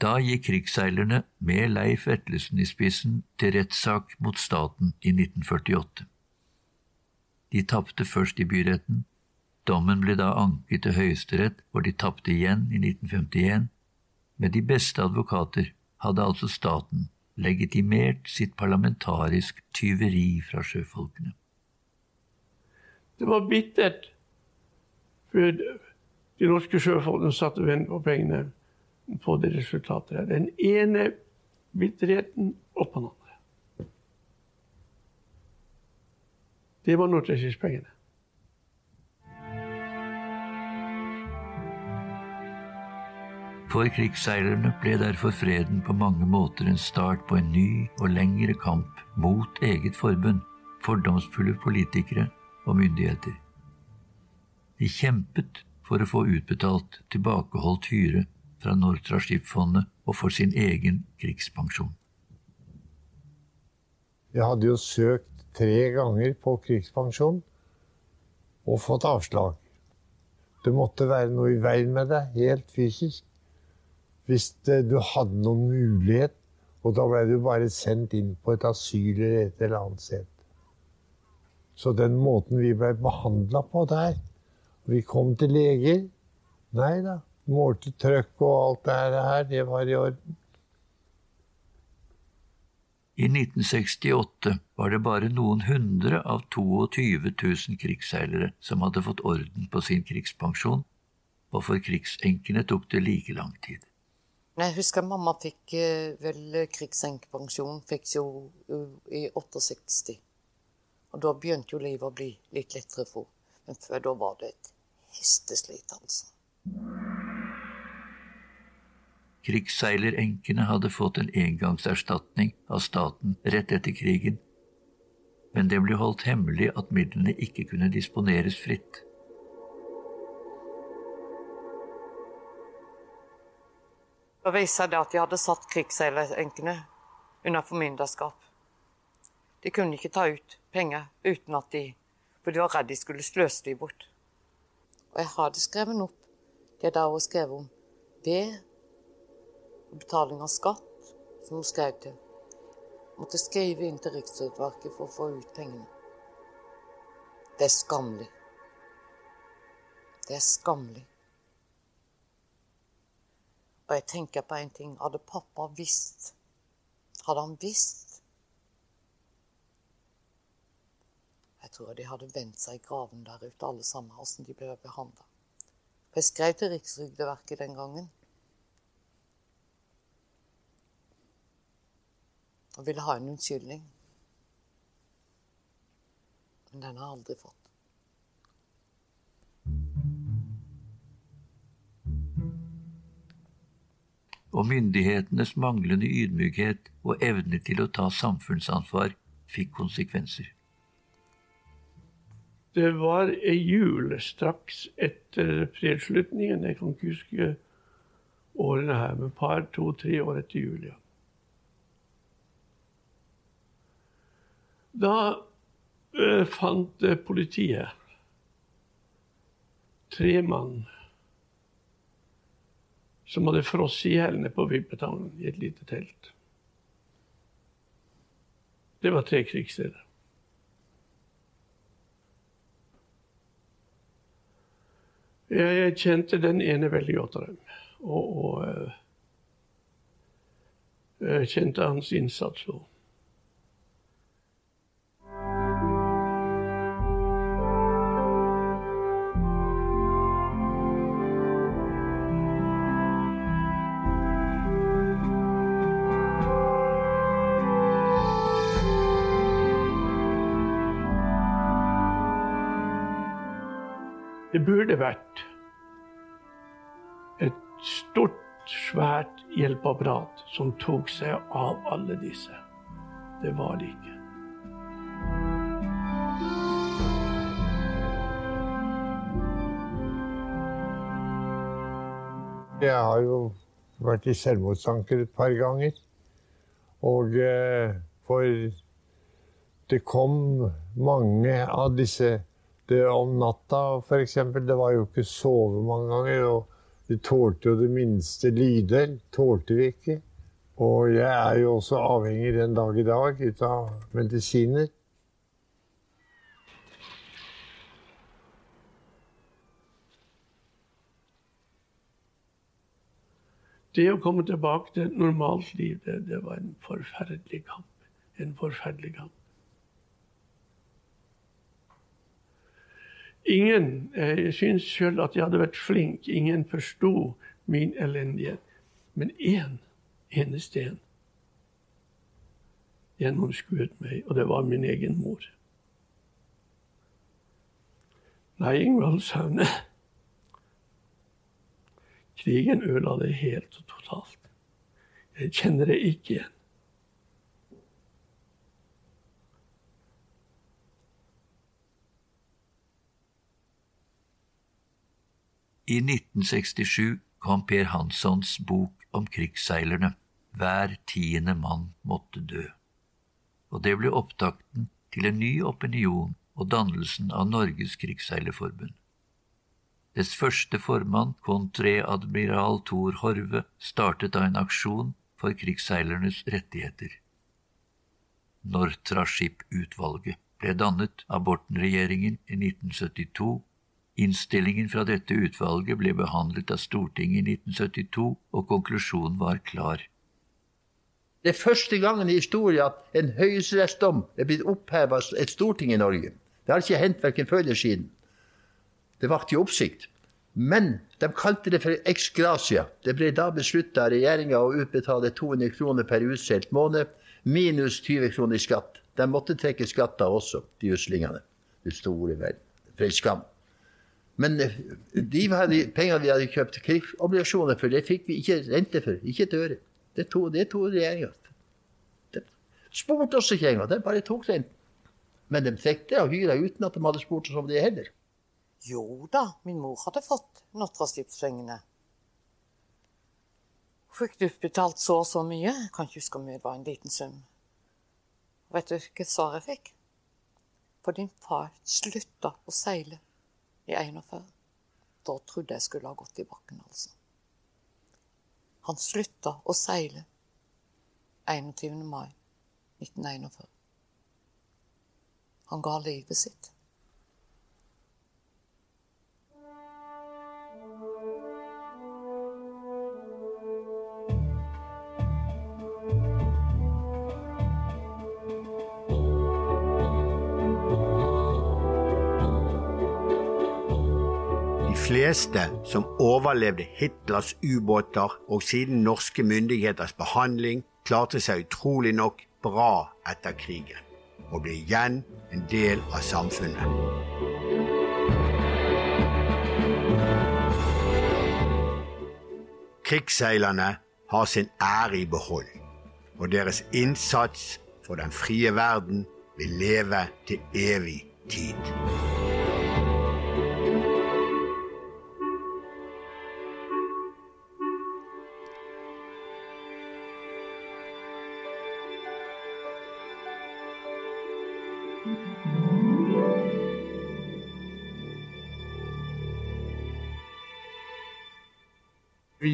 Da gikk krigsseilerne med Leif Vetlesen i spissen til rettssak mot staten i 1948. De tapte først i byretten, Dommen ble da anket til Høyesterett, hvor de tapte igjen i 1951. Med de beste advokater hadde altså staten legitimert sitt parlamentarisk tyveri fra sjøfolkene. Det var bittert, for de norske sjøfolkene satt og på pengene på det resultatet der. Den ene bitterheten oppå den andre. Det var Nortrashipspengene. For krigsseilerne ble derfor freden på mange måter en start på en ny og lengre kamp mot eget forbund, fordomsfulle politikere og myndigheter. De kjempet for å få utbetalt tilbakeholdt hyre fra Nortra Skipfondet og for sin egen krigspensjon. Jeg hadde jo søkt tre ganger på krigspensjon og fått avslag. Det måtte være noe i veien med det, helt fysisk hvis du hadde noen mulighet, og da ble du bare sendt inn på et asyl eller et eller annet sted. Så den måten vi ble behandla på der Vi kom til leger. Nei da, målte trøkk og alt det her, det var i orden. I 1968 var det bare noen hundre av 22 000 krigsseilere som hadde fått orden på sin krigspensjon, og for krigsenkene tok det like lang tid. Jeg husker mamma fikk eh, vel krigsenkepensjon fikk jo i 68. Og da begynte jo livet å bli litt lettere for Men før da var det et hesteslit, altså. Krigsseilerenkene hadde fått en engangserstatning av staten rett etter krigen, men det ble holdt hemmelig at midlene ikke kunne disponeres fritt. Da viste det at de hadde satt krigsseilerenkene under formynderskap. De kunne ikke ta ut penger uten at de For de var redd de skulle sløse dem bort. Og jeg hadde skrevet opp det der hun skrev om B, betaling av skatt, som hun skrev til. Måtte skrive inn til Riksutvalget for å få ut pengene. Det er skammelig. Det er skammelig. Og jeg tenker på en ting. Hadde pappa visst Hadde han visst Jeg tror de hadde vendt seg i graven der ute, alle sammen, åssen de ble behandla. Jeg skrev til Rikstrygdeverket den gangen. og ville ha en unnskyldning. Men den har jeg aldri fått. Og myndighetenes manglende ydmykhet og evne til å ta samfunnsansvar fikk konsekvenser. Det var ei jul straks etter fredsslutningen. Jeg kan ikke huske årene her, men par, to, tre år etter jul. ja. Da eh, fant uh, politiet tre mann som hadde frosset i hælene på Vippetangen i et lite telt. Det var tre krigssteder. Jeg kjente den ene veldig godt av dem. Og, og jeg kjente hans innsats òg. Det burde vært et stort, svært hjelpeapparat som tok seg av alle disse. Det var det ikke. Jeg har jo vært i selvmordstanker et par ganger. Og eh, for det kom mange av disse det om natta, f.eks. Det var jo ikke sove mange ganger. Og vi tålte jo det minste lyder. Tålte vi ikke. Og jeg er jo også avhengig den dag i dag av medisiner. Det å komme tilbake til et normalt liv, det, det var en forferdelig kamp. En forferdelig kamp. Ingen eh, Jeg syns sjøl at jeg hadde vært flink. Ingen forsto min elendighet. Men én, eneste en, gjennomskuet meg, og det var min egen mor. Nei, Ingvald Saune. Krigen ødela det helt og totalt. Jeg kjenner det ikke igjen. I 1967 kom Per Hanssons bok om krigsseilerne, Hver tiende mann måtte dø. Og det ble opptakten til en ny opinion og dannelsen av Norges krigsseilerforbund. Dets første formann, kontreadmiral Thor Horve, startet da en aksjon for krigsseilernes rettigheter. Nortraship-utvalget ble dannet av Borten-regjeringen i 1972 Innstillingen fra dette utvalget ble behandlet av Stortinget i 1972, og konklusjonen var klar. Det er første gangen i historien at en høyesterettsdom er blitt oppheva av et storting i Norge. Det har ikke hendt verken før eller siden. Det vakte oppsikt. Men de kalte det for ex gracia. Det ble da beslutta av regjeringa å utbetale 200 kroner per utseilt måned, minus 20 kroner i skatt. De måtte trekke skatter også, de uslingene. Det store vel. For skam. Men de de pengene vi hadde kjøpt krigsobligasjoner for, det fikk vi ikke rente for. Ikke et øre. Det to, det tok regjeringa. Spurte oss ikke engang. De bare tok renten. Men de fikk det og hyra uten at de hadde spurt oss om det heller. Jo da, min mor hadde fått Nattraskipspengene. Fikk du betalt så og så mye? Jeg kan ikke huske om det var en liten sum. Vet du hvilket svar jeg fikk? For din far slutta å seile i 41. Da trodde jeg skulle ha gått i bakken, altså. Han slutta å seile 21. mai 1941. Han ga livet sitt. Fleste som overlevde Hitlers ubåter og siden norske myndigheters behandling, klarte seg utrolig nok bra etter krigen og ble igjen en del av samfunnet. Krigsseilerne har sin ære i behold, og deres innsats for den frie verden vil leve til evig tid.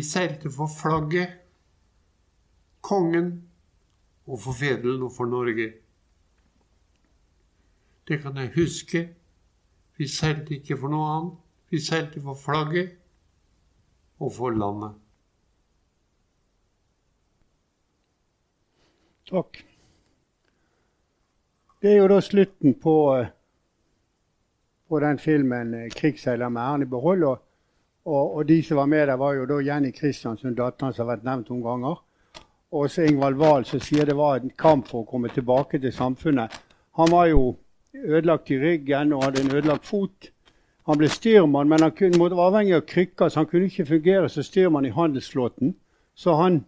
Vi seilte for flagget, kongen og for fedelen og for Norge. Det kan jeg huske. Vi seilte ikke for noe annet. Vi seilte for flagget og for landet. Takk. Det er jo da slutten på, eh, på den filmen eh, 'Krigsseiler med æren i behold'. Og, og, de som var med der, var jo da Jenny Kristiansen, datteren som har vært nevnt noen ganger. Og så Ingvald Wahl, som sier det var en kamp for å komme tilbake til samfunnet. Han var jo ødelagt i ryggen og hadde en ødelagt fot. Han ble styrmann, men han kunne, være avhengig av krykker, så han kunne ikke fungere som styrmann i handelsflåten. Så han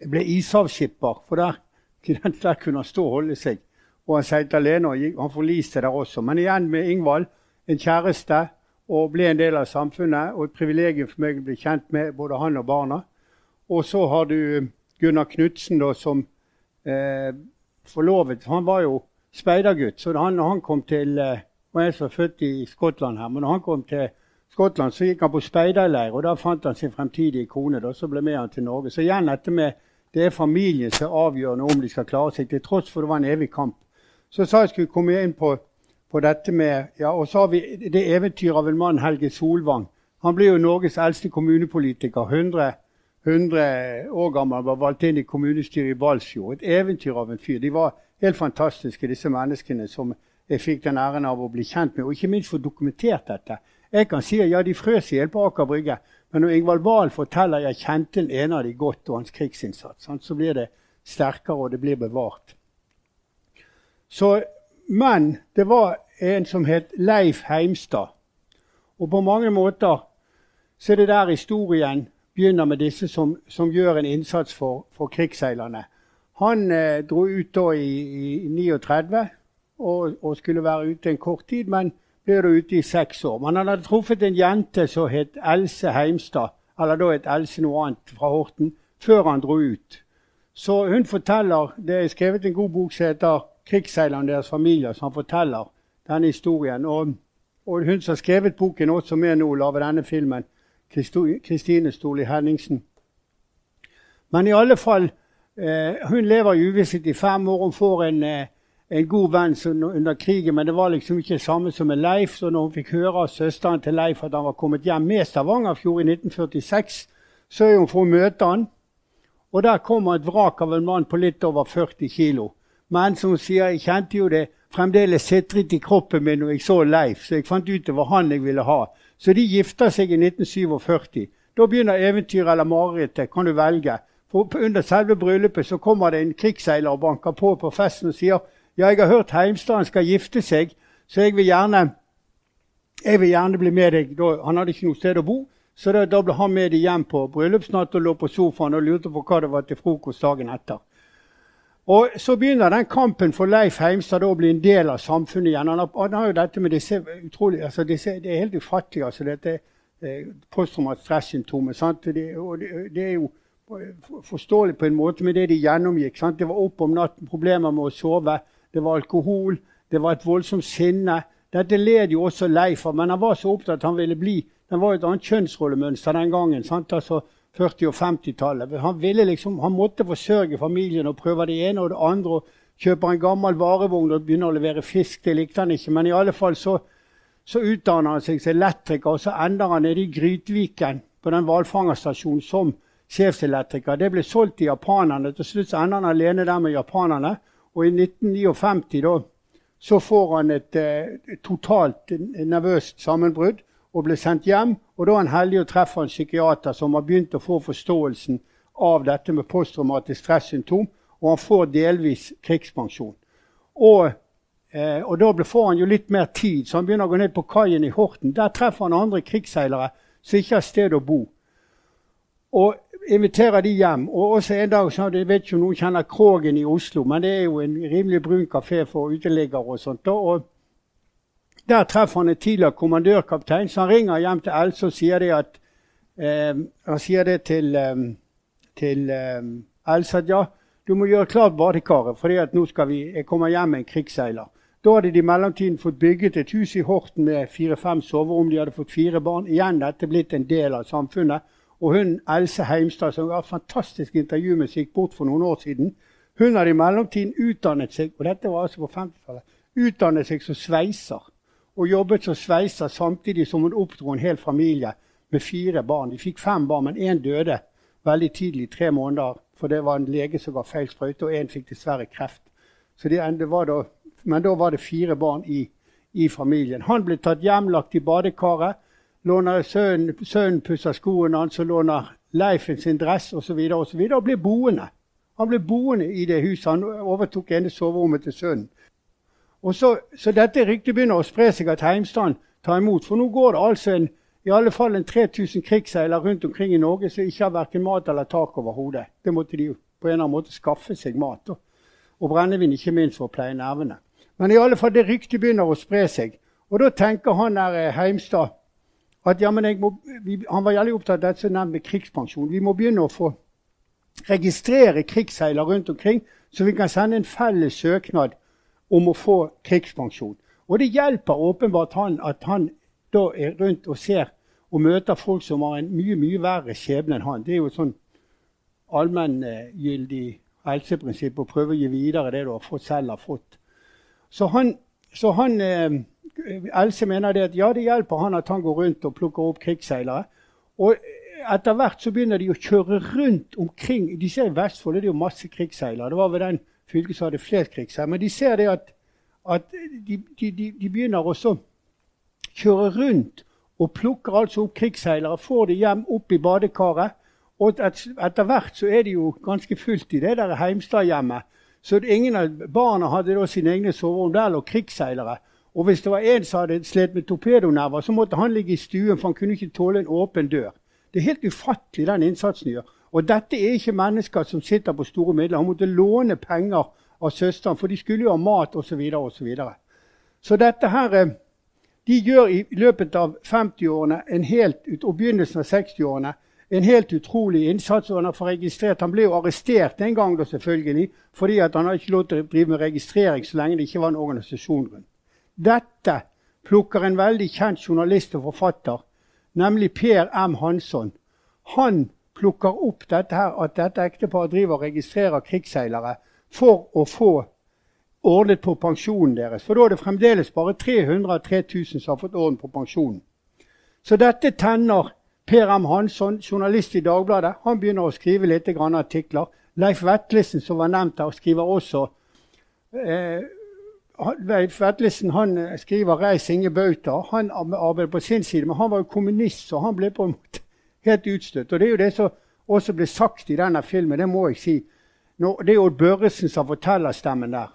ble ishavsskipper, for der, der kunne han stå og holde seg. Og han seilte alene, og han forliste der også. Men igjen med Ingvald, en kjæreste, og ble en del av samfunnet. Og et privilegium for meg å bli kjent med både han og barna. Og så har du Gunnar Knutsen, som eh, forlovet Han var jo speidergutt, så han, han kom til eh, og jeg som er født i Skottland her, men når han kom til Skottland, så gikk han på speiderleir, og da fant han sin fremtidige kone. Da, så ble med han til Norge. Så igjen dette med det er familien som avgjør om de skal klare seg, til tross for det var en evig kamp. Så sa jeg skulle komme inn på, på dette med ja, Og så har vi det eventyret av en mann, Helge Solvang. Han ble jo Norges eldste kommunepolitiker. 100, 100 år gammel, var valgt inn i kommunestyret i Balsfjord. Et eventyr av en fyr. De var helt fantastiske, disse menneskene som jeg fikk den æren av å bli kjent med, og ikke minst få dokumentert dette. Jeg kan si at ja, de frøs i hjel på Aker Brygge, men når Ingvald Wahl forteller jeg kjente den ene av de godt og hans krigsinnsats, så blir det sterkere, og det blir bevart. Så, men det var en som het Leif Heimstad. Og på mange måter så er det der historien begynner med disse som, som gjør en innsats for, for krigsseilerne. Han eh, dro ut da i, i 39 og, og, skulle være ute en kort tid, men ble da ute i seks år. Men han hadde truffet en jente som het Else Heimstad, eller da het Else noe annet fra Horten, før han dro ut. Så hun forteller Det er skrevet en god bok som heter krigsseilerne og deres familier som forteller denne historien. Og, og hun som har skrevet boken, også med nå, lager denne filmen, Kristine Stoli Henningsen. Men i alle fall, eh, hun lever i uvisshet i fem år. Hun får en, eh, en god venn under krigen, men det var liksom ikke det samme som med Leif. Så når hun fikk høre av søsteren til Leif at han var kommet hjem med Stavangerfjord i 1946, så er hun for å møte han. Og der kommer et vrak av en mann på litt over 40 kg. Men som sier, jeg kjente jo det fremdeles sitret i kroppen min når jeg så Leif, så jeg fant ut det var han jeg ville ha. Så de gifter seg i 1947. Da begynner eventyret eller marerittet, kan du velge. For Under selve bryllupet så kommer det en krigsseiler og banker på på festen og sier ja, jeg har hørt Heimstad skal gifte seg, så jeg vil gjerne, jeg vil gjerne bli med deg. Han hadde ikke noe sted å bo, så da, da ble han med dem hjem på bryllupsnatt og lå på sofaen og lurte på hva det var til frokost dagen etter. Og Så begynner den kampen for Leif Heimstad å bli en del av samfunnet igjen. Han har, han har jo dette med disse utrolig, altså disse, Det er helt ufattelig, altså dette eh, posttraumatisk stressymptomet. Det, og det, det, er jo forståelig på en måte med det de gjennomgikk. Sant? Det var opp om natten, problemer med å sove, det var alkohol, det var et voldsomt sinne. Dette led jo også Leif av, men han var så opptatt at han ville bli Den var jo et annet kjønnsrollemønster den gangen. Sant? Altså, 40- og 50-tallet. Han, liksom, han måtte forsørge familien og prøve det ene og det andre. og Kjøper en gammel varevogn og begynner å levere fisk. Det likte han ikke. Men i alle fall så, så utdanner han seg som elektriker, og så ender han nede i Grytviken på den hvalfangerstasjonen som sjefselektriker. Det ble solgt til japanerne. Til slutt ender han alene der med japanerne. Og i 1959 da, så får han et eh, totalt nervøst sammenbrudd og blir sendt hjem. Og da er han heldig å treffe en psykiater som har begynt å få forståelsen av dette med posttraumatisk stressymptom, og han får delvis krigspensjon. Og, eh, og da får han jo litt mer tid, så han begynner å gå ned på kaien i Horten. Der treffer han andre krigsseilere som ikke har sted å bo. Og inviterer de hjem. Og også en dag så, Jeg vet ikke om noen kjenner Krogen i Oslo, men det er jo en rimelig brun kafé for uteliggere og sånt. Og der treffer han en tidligere kommandørkaptein, så han ringer hjem til Else og sier det at eh, han sier det til, eh, til eh, Else at ja, du må gjøre klart badekaret, for nå skal vi, jeg kommer hjem med en krigsseiler. Da hadde de i mellomtiden fått bygget et hus i Horten med fire-fem soverom. De hadde fått fire barn. Igjen dette blitt en del av samfunnet. Og hun Else Heimstad, som et fantastisk intervju med seg bort for noen år siden, hun hadde i mellomtiden utdannet seg og dette var altså på 50-tallet, utdannet seg som sveiser og jobbet som sveiser samtidig som hun oppdro en hel familie med fire barn. De fikk fem barn, men én døde veldig tidlig, tre måneder, for det var en lege som ga feil sprøyte, og én fikk dessverre kreft. Det, det da, men da var det fire barn i, i, familien. Han ble tatt hjem, lagt i badekaret. Låner sønnen, sønnen pusser skoene hans og låner Leifen sin dress osv. Og, så videre, og ble boende. Han ble boende i det huset. Han overtok ene soverommet til sønnen. Og så, så dette ryktet begynner å spre seg at Heimstand tar imot. For nå går det altså en, i alle fall en 3000 krigsseiler rundt omkring i Norge som ikke har verken mat eller tak over hodet. Det måtte de på en eller annen måte skaffe seg mat. Og, og brennevin ikke minst for å pleie nervene. Men i alle fall det ryktet begynner å spre seg. Og da tenker han der eh, Heimstad at ja, må, vi, Han var veldig opptatt av dette som nevnt med krigspensjon. Vi må begynne å få registrere krigsseiler rundt omkring, så vi kan sende en felles søknad om å få krigspensjon. Og det hjelper åpenbart han at han da er rundt og ser og møter folk som har en mye mye verre skjebne enn han. Det er jo et sånn allmenngyldig helseprinsipp å prøve å gi videre det du har fått, selv har fått. Så han, så han eh, Else mener det at ja, det hjelper han at han går rundt og plukker opp krigsseilere. Og etter hvert så begynner de å kjøre rundt omkring. De ser I Vestfold er det jo masse krigsseilere. Det var ved den fylket som hadde flest krigsherrer. Men de ser det at, at de, de, de, de, begynner også å kjøre rundt og plukker altså opp krigsseilere, får de hjem opp i badekaret. Og et, etter hvert så er det jo ganske fullt i det der Heimstad-hjemmet. Så ingen av barna hadde da sine egne soverom. Der lå krigsseilere. Og hvis det var en som hadde slet med torpedonerver, så måtte han ligge i stuen, for han kunne ikke tåle en åpen dør. Det er helt ufattelig, den innsatsen gjør. Og dette er ikke mennesker som sitter på store midler. Han måtte låne penger av søsteren, for de skulle jo ha mat osv. Så, og så, videre. så dette her eh, De gjør i løpet av 50-årene og begynnelsen av 60-årene en helt utrolig innsats. og Han har registrert, han ble jo arrestert en gang, da selvfølgelig, fordi han hadde ikke lov til å drive med registrering så lenge det ikke var en organisasjon rundt. Dette plukker en veldig kjent journalist og forfatter, nemlig Per M. Hansson. Han plukker opp dette her, at dette ekteparet driver og registrerer krigsseilere for å få ordnet på pensjonen deres. For da er det fremdeles bare 300 av 3000 som har fått orden på pensjonen. Så dette tenner Per M. Hansson, journalist i Dagbladet. Han begynner å skrive litt artikler. Leif Vetlesen, som var nevnt her, skriver også eh, Leif Vetlesen han eh, skriver 'Reis Inge Bauta'. Han arbeider på sin side, men han var jo kommunist, så han ble på en måte helt utstøtt. Og Det er jo det som også ble sagt i denne filmen, det må jeg si. Det er Odd Børresen som forteller stemmen der.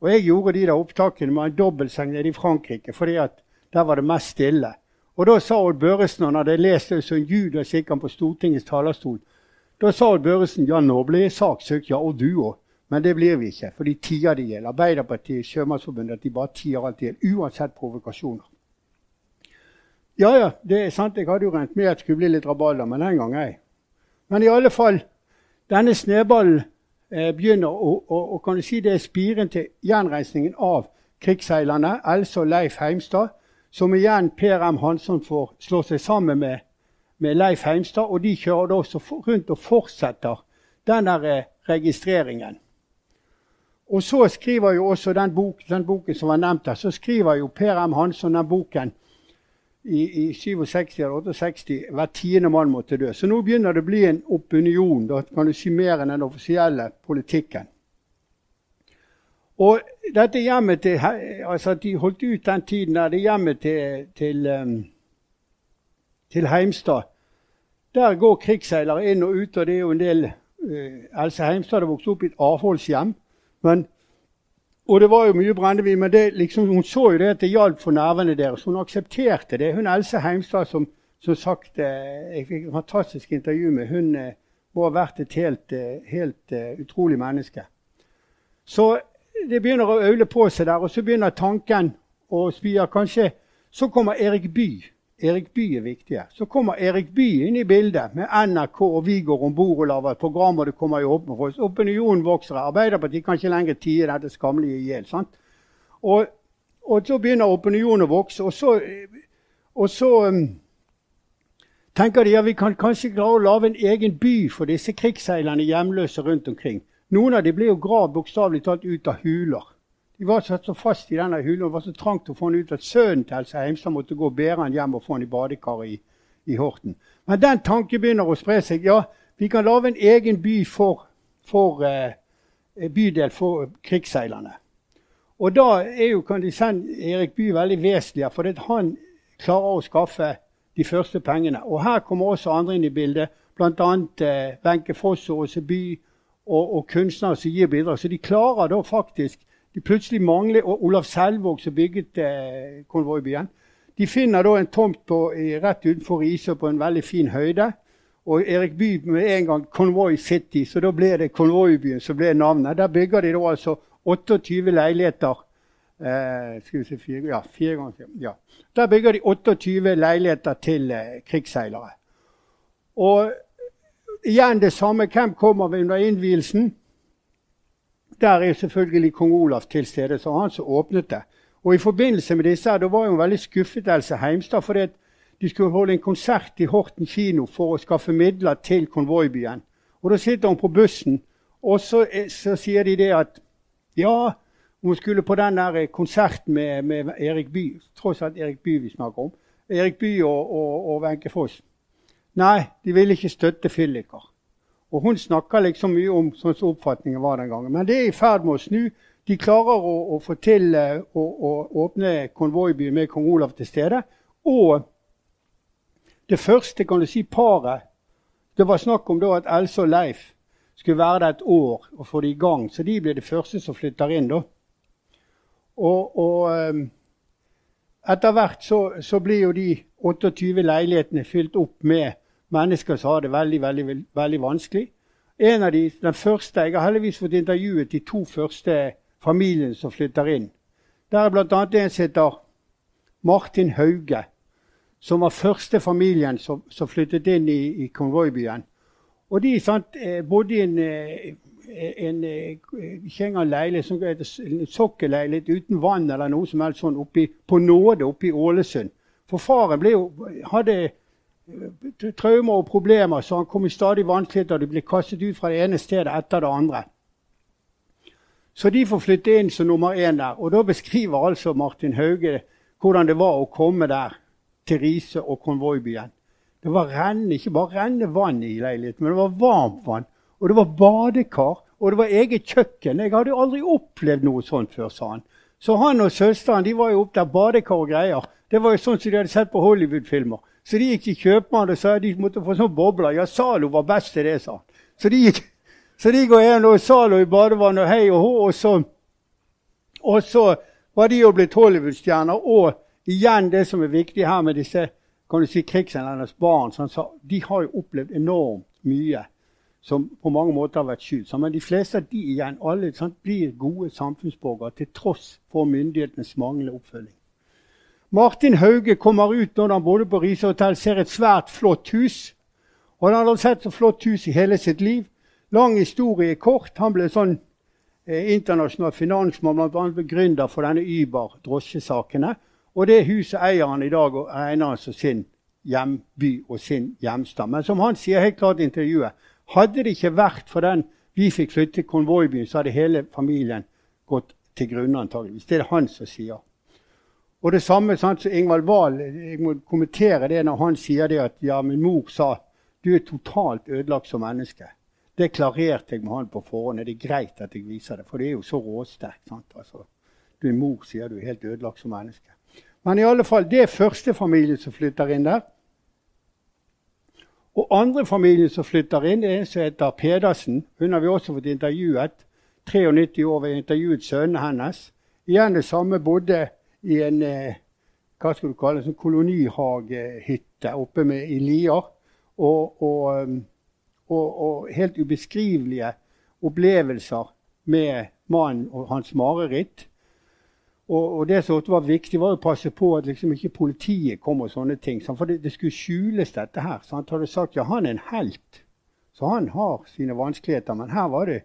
Og jeg gjorde de der opptakene med en dobbeltseng nede i Frankrike, fordi at der var det mest stille. Og da sa Odd Børresen, han hadde lest det som Judas gikk han på Stortingets talerstol, da sa Odd Børresen ja, nå blir jeg saksøkt, ja, og du òg. Men det blir vi ikke, for de tier det hjel. Arbeiderpartiet, Sjømannsforbundet, de bare tier alt i hjel. Uansett provokasjoner. Ja, ja, det er sant. Jeg hadde jo regnet med at det skulle bli litt rabalder, men den gang ei. Men i alle fall, denne snøballen eh, begynner å, å, kan du si det er spiren til gjenreisningen av krigsseilerne, Else og Leif Heimstad, som igjen Per M. Hansson får slå seg sammen med, med Leif Heimstad. Og de kjører da også rundt og fortsetter den der eh, registreringen. Og så skriver jo også den, bok, den boken som var nevnt her, så skriver jo Per M. Hansson den boken i, i 67 eller 68 hver tiende mann måtte dø. Så nå begynner det å bli en opinion. Da kan du si mer enn den offisielle politikken. Og dette hjemmet til, altså De holdt ut den tiden der. Det hjemmet til, til, um, til Heimstad Der går krigsseilere inn og ut, og det er jo en del uh, Else Heimstad hadde vokst opp i et avholdshjem. Men og det var jo mye brennevin, men liksom, hun så jo det at det hjalp for nervene deres. Hun aksepterte det. Hun Else Heimstad, som, som sagt eh, Jeg fikk et fantastisk intervju med hun hun har vært et helt, eh, helt utrolig menneske. Så det begynner å aule på seg der, og så begynner tanken å spire. Kanskje så kommer Erik Bye Erik Bye er viktige. Så kommer Erik Bye inn i bildet med NRK, og vi går om bord og lager et program. og det kommer jo opp med oss. Opinionen vokser. Arbeiderpartiet kan ikke lenger tie dette skammelige i hjel. Og, og, så begynner opinionen å vokse. Og så, og så um, tenker de at ja, vi kan kanskje klare å lage en egen by for disse krigsseilerne hjemløse rundt omkring. Noen av dem blir jo gravd bokstavelig talt ut av huler. De var satt så fast i denne hulen og var så trangt å få han ut at sønnen til Else Heimstad måtte gå og bære han hjem og få han i badekaret i, i, Horten. Men den tanken begynner å spre seg. Ja, vi kan lage en egen by for, for eh, bydel for krigsseilerne. Og da er jo kan de sende Erik Bye veldig vesentlig, for han klarer å skaffe de første pengene. Og her kommer også andre inn i bildet, bl.a. Eh, Benke Foss og Åse By og, og kunstnere som gir bidrag. Så de klarer da faktisk plutselig mangler og Olav Selvåg, som bygget eh, konvoibyen. De finner da en tomt på, rett utenfor Risør på en veldig fin høyde. Og Erik Bye med en gang Convoy City, så da ble det Konvoibyen som ble navnet. Der bygger de da altså 28 leiligheter. Eh, skal vi se, fire, ja, fire ganger, ja. Der bygger de 28 leiligheter til eh, krigsseilere. Og igjen det samme. Hvem kommer under innvielsen? Der er selvfølgelig kong Olav til stede, så han som åpnet det. Og I forbindelse med disse da var hun veldig skuffet Else Heimstad, fordi de skulle holde en konsert i Horten kino for å skaffe midler til konvoibyen. Og Da sitter hun på bussen, og så, så sier de det at ja, hun skulle på den der konserten med, med Erik Bye. Tross alt Erik Bye vi snakker om. Erik Bye og Wenche Foss. Nei, de ville ikke støtte fylliker. Og hun snakker liksom mye om sånn som oppfatningen var den gangen. Men det er i ferd med å snu. De klarer å, å få til uh, å, å, åpne konvoibyen med kong Olav til stede. Og det første kan du si, paret Det var snakk om da at Else og Leif skulle være der et år og få det i gang. Så de blir det første som flytter inn. da. Og, og um, etter hvert så, så, blir jo de 28 leilighetene fylt opp med mennesker som har det veldig, veldig, veldig vanskelig. En av de, den første, Jeg har heldigvis fått intervjuet de to første familiene som flytter inn. Der er bl.a. en som heter Martin Hauge, som var første familien som, som flyttet inn i, i konvoibyen. Og de sant, eh, bodde i en, eh, en, en, en leilighet som en sokkelleilighet uten vann eller noe som helst sånn oppi, på nåde oppe i Ålesund. For faren ble jo, hadde traumer og problemer, så han kom i stadig vanskeligheter. De ble kastet ut fra det ene stedet etter det andre. Så de får flytte inn som nummer én der. Og da beskriver altså Martin Hauge hvordan det var å komme der til Riise og konvoibyen. Det var renne, ikke bare renne vann i leiligheten, men det var varmt vann. Og det var badekar, og det var eget kjøkken. Jeg hadde aldri opplevd noe sånt før, sa han. Så han og søsteren de var jo opp der, badekar og greier. Det var jo sånn som de hadde sett på Hollywood-filmer. Så de gikk til kjøpmannen og sa de måtte få sånne bobler. Ja, Zalo var best til det, sa han. Så de, gikk, så de går igjen og Zalo i badevannet og hei og hå. Og så, og så var de jo blitt Hollywood-stjerner. Og igjen det som er viktig her med disse kan du si, krigsenglenes barn, sånn, så de har jo opplevd enormt mye som på mange måter har vært skjult. Men de fleste av de igjen alle sant, blir gode samfunnsborgere til tross for myndighetenes manglende oppfølging. Martin Hauge kommer ut når han bodde på Riise hotell, ser et svært flott hus. Og Han hadde sett så flott hus i hele sitt liv. Lang historie kort. Han ble sånn eh, internasjonal finansmann, bl.a. gründer for denne Uber-drosjesakene. Og det huset eier han i dag og regner han som sin hjemby og sin hjemstad. Men som han sier helt klart i intervjuet, hadde det ikke vært for den vi fikk flytte til konvoibyen, så hadde hele familien gått til grunne, antageligvis. Det er det han som sier. Og det samme sant, som Ingvald Wahl Jeg må kommentere det når han sier det at ja, min mor sa du er totalt ødelagt som menneske. Det klarerte jeg med han på forhånd. Det er greit at jeg viser det, for det er jo så råsterkt. Altså, din mor sier du er helt ødelagt som menneske. Men i alle fall, det er første familie som flytter inn der. Og andre familien som flytter inn, er en som heter Pedersen. Hun har vi også fått intervjuet. 93 år. Vi intervjuet sønnen hennes. Igjen det samme. Bodde i en eh, hva skal du kalle det, sånn kolonihagehytte oppe med, i Lier. Og, og, um, og, og, helt ubeskrivelige opplevelser med mannen og hans mareritt. Og, det som var viktig, var å passe på at liksom ikke politiet kom og sånne ting. For det, det skulle skjules, dette her. Han hadde sagt ja, han er en helt. Så han har sine vanskeligheter. Men her var det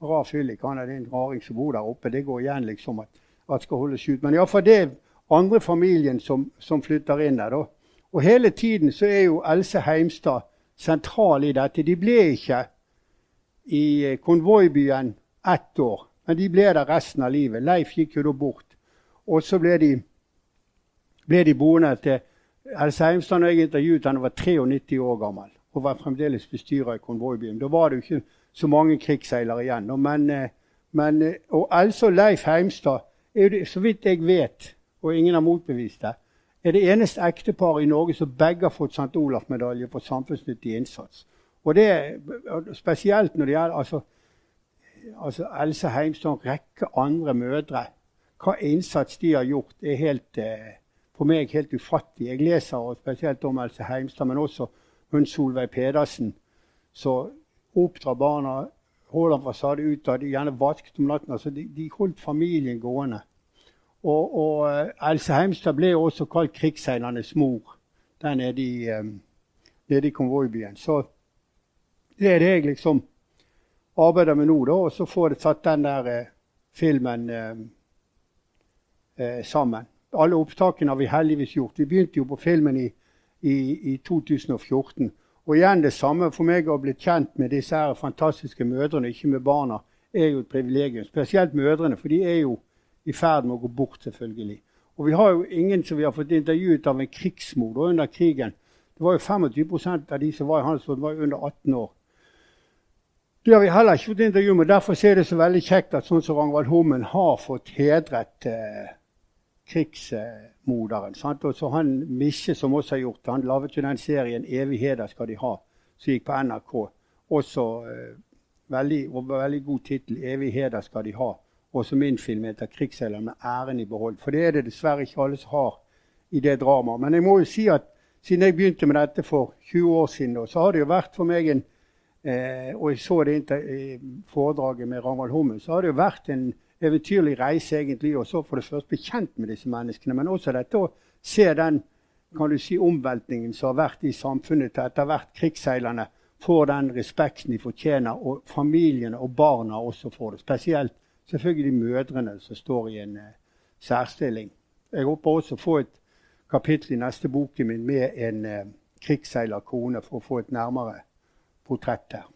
rar fyllik. Han er en raring som bor der oppe. Det går igjen liksom at, at skal holdes ut. Men iallfall det er andre familien som, som flytter inn der. da. Og hele tiden så er jo Else Heimstad sentral i dette. De ble ikke i eh, konvoibyen ett år, men de ble der resten av livet. Leif gikk jo da bort. Og så ble de, ble de boende til Else Heimstad og jeg intervjuet henne, var 93 år gammel og var fremdeles bestyrer i konvoibyen. Da var det jo ikke så mange krigsseilere igjen. Men, eh, men, eh, og Else og Leif Heimstad er det, så vidt jeg vet, og ingen har motbevist det, er det eneste ekteparet i Norge som begge har fått St. Olaf-medalje for samfunnsnyttig innsats. Og det spesielt når det gjelder altså, altså Else Heimstad og en rekke andre mødre hva innsats de har gjort, er helt, eh, for meg helt ufattelig. Jeg leser spesielt om Else Heimstad, men også hun Solveig Pedersen, som oppdrar barna, holder fasade ut av de gjerne vasket om natten. altså de, de, holdt familien gående. Og, og uh, Else Heimstad ble også kalt krigsseilernes mor der nede i, um, nede i konvoibyen. Så det er det jeg liksom arbeider med nå, da. Og så får jeg satt den der uh, filmen um, eh, sammen. Alle opptakene har vi heldigvis gjort. Vi begynte jo på filmen i, i, i 2014. Og igjen det samme for meg å bli kjent med disse her fantastiske mødrene, ikke med barna, er jo et privilegium. Spesielt mødrene, for de er jo i ferd med å gå bort, selvfølgelig. Og vi har jo ingen som vi har fått intervjuet av en krigsmor under krigen. Det var jo 25% av de som var i Hansford, var under 18 år. Det har vi heller ikke fått intervju med. Derfor er det så veldig kjekt at sånn som Ragnvald Hommen har fått hedret eh, krigsmoderen. Sant? Og så han Misje, som også har gjort det, han laget jo den serien 'Evigheter skal de ha', som gikk på NRK. Også eh, veldig, og veldig god tittel 'Evigheter skal de ha'. Også min film heter 'Krigsseiler med æren i behold'. For det er det dessverre ikke alle som har i det dramaet. Men jeg må jo si at siden jeg begynte med dette for 20 år siden, så har det jo vært for meg en eh, Og jeg så det i foredraget med Ragnvald Hummen, så har det jo vært en eventyrlig reise egentlig, og så for det første bli kjent med disse menneskene. Men også dette å se den kan du si, omveltningen som har vært i samfunnet til etter hvert krigsseilerne får den respekten de fortjener, og familiene og barna også får det. Spesielt selvfølgelig mødrene som står i en uh, særstilling. Jeg håper også å få et kapittel i neste boken min med en uh, krigsseilerkone for å få et nærmere portrett her.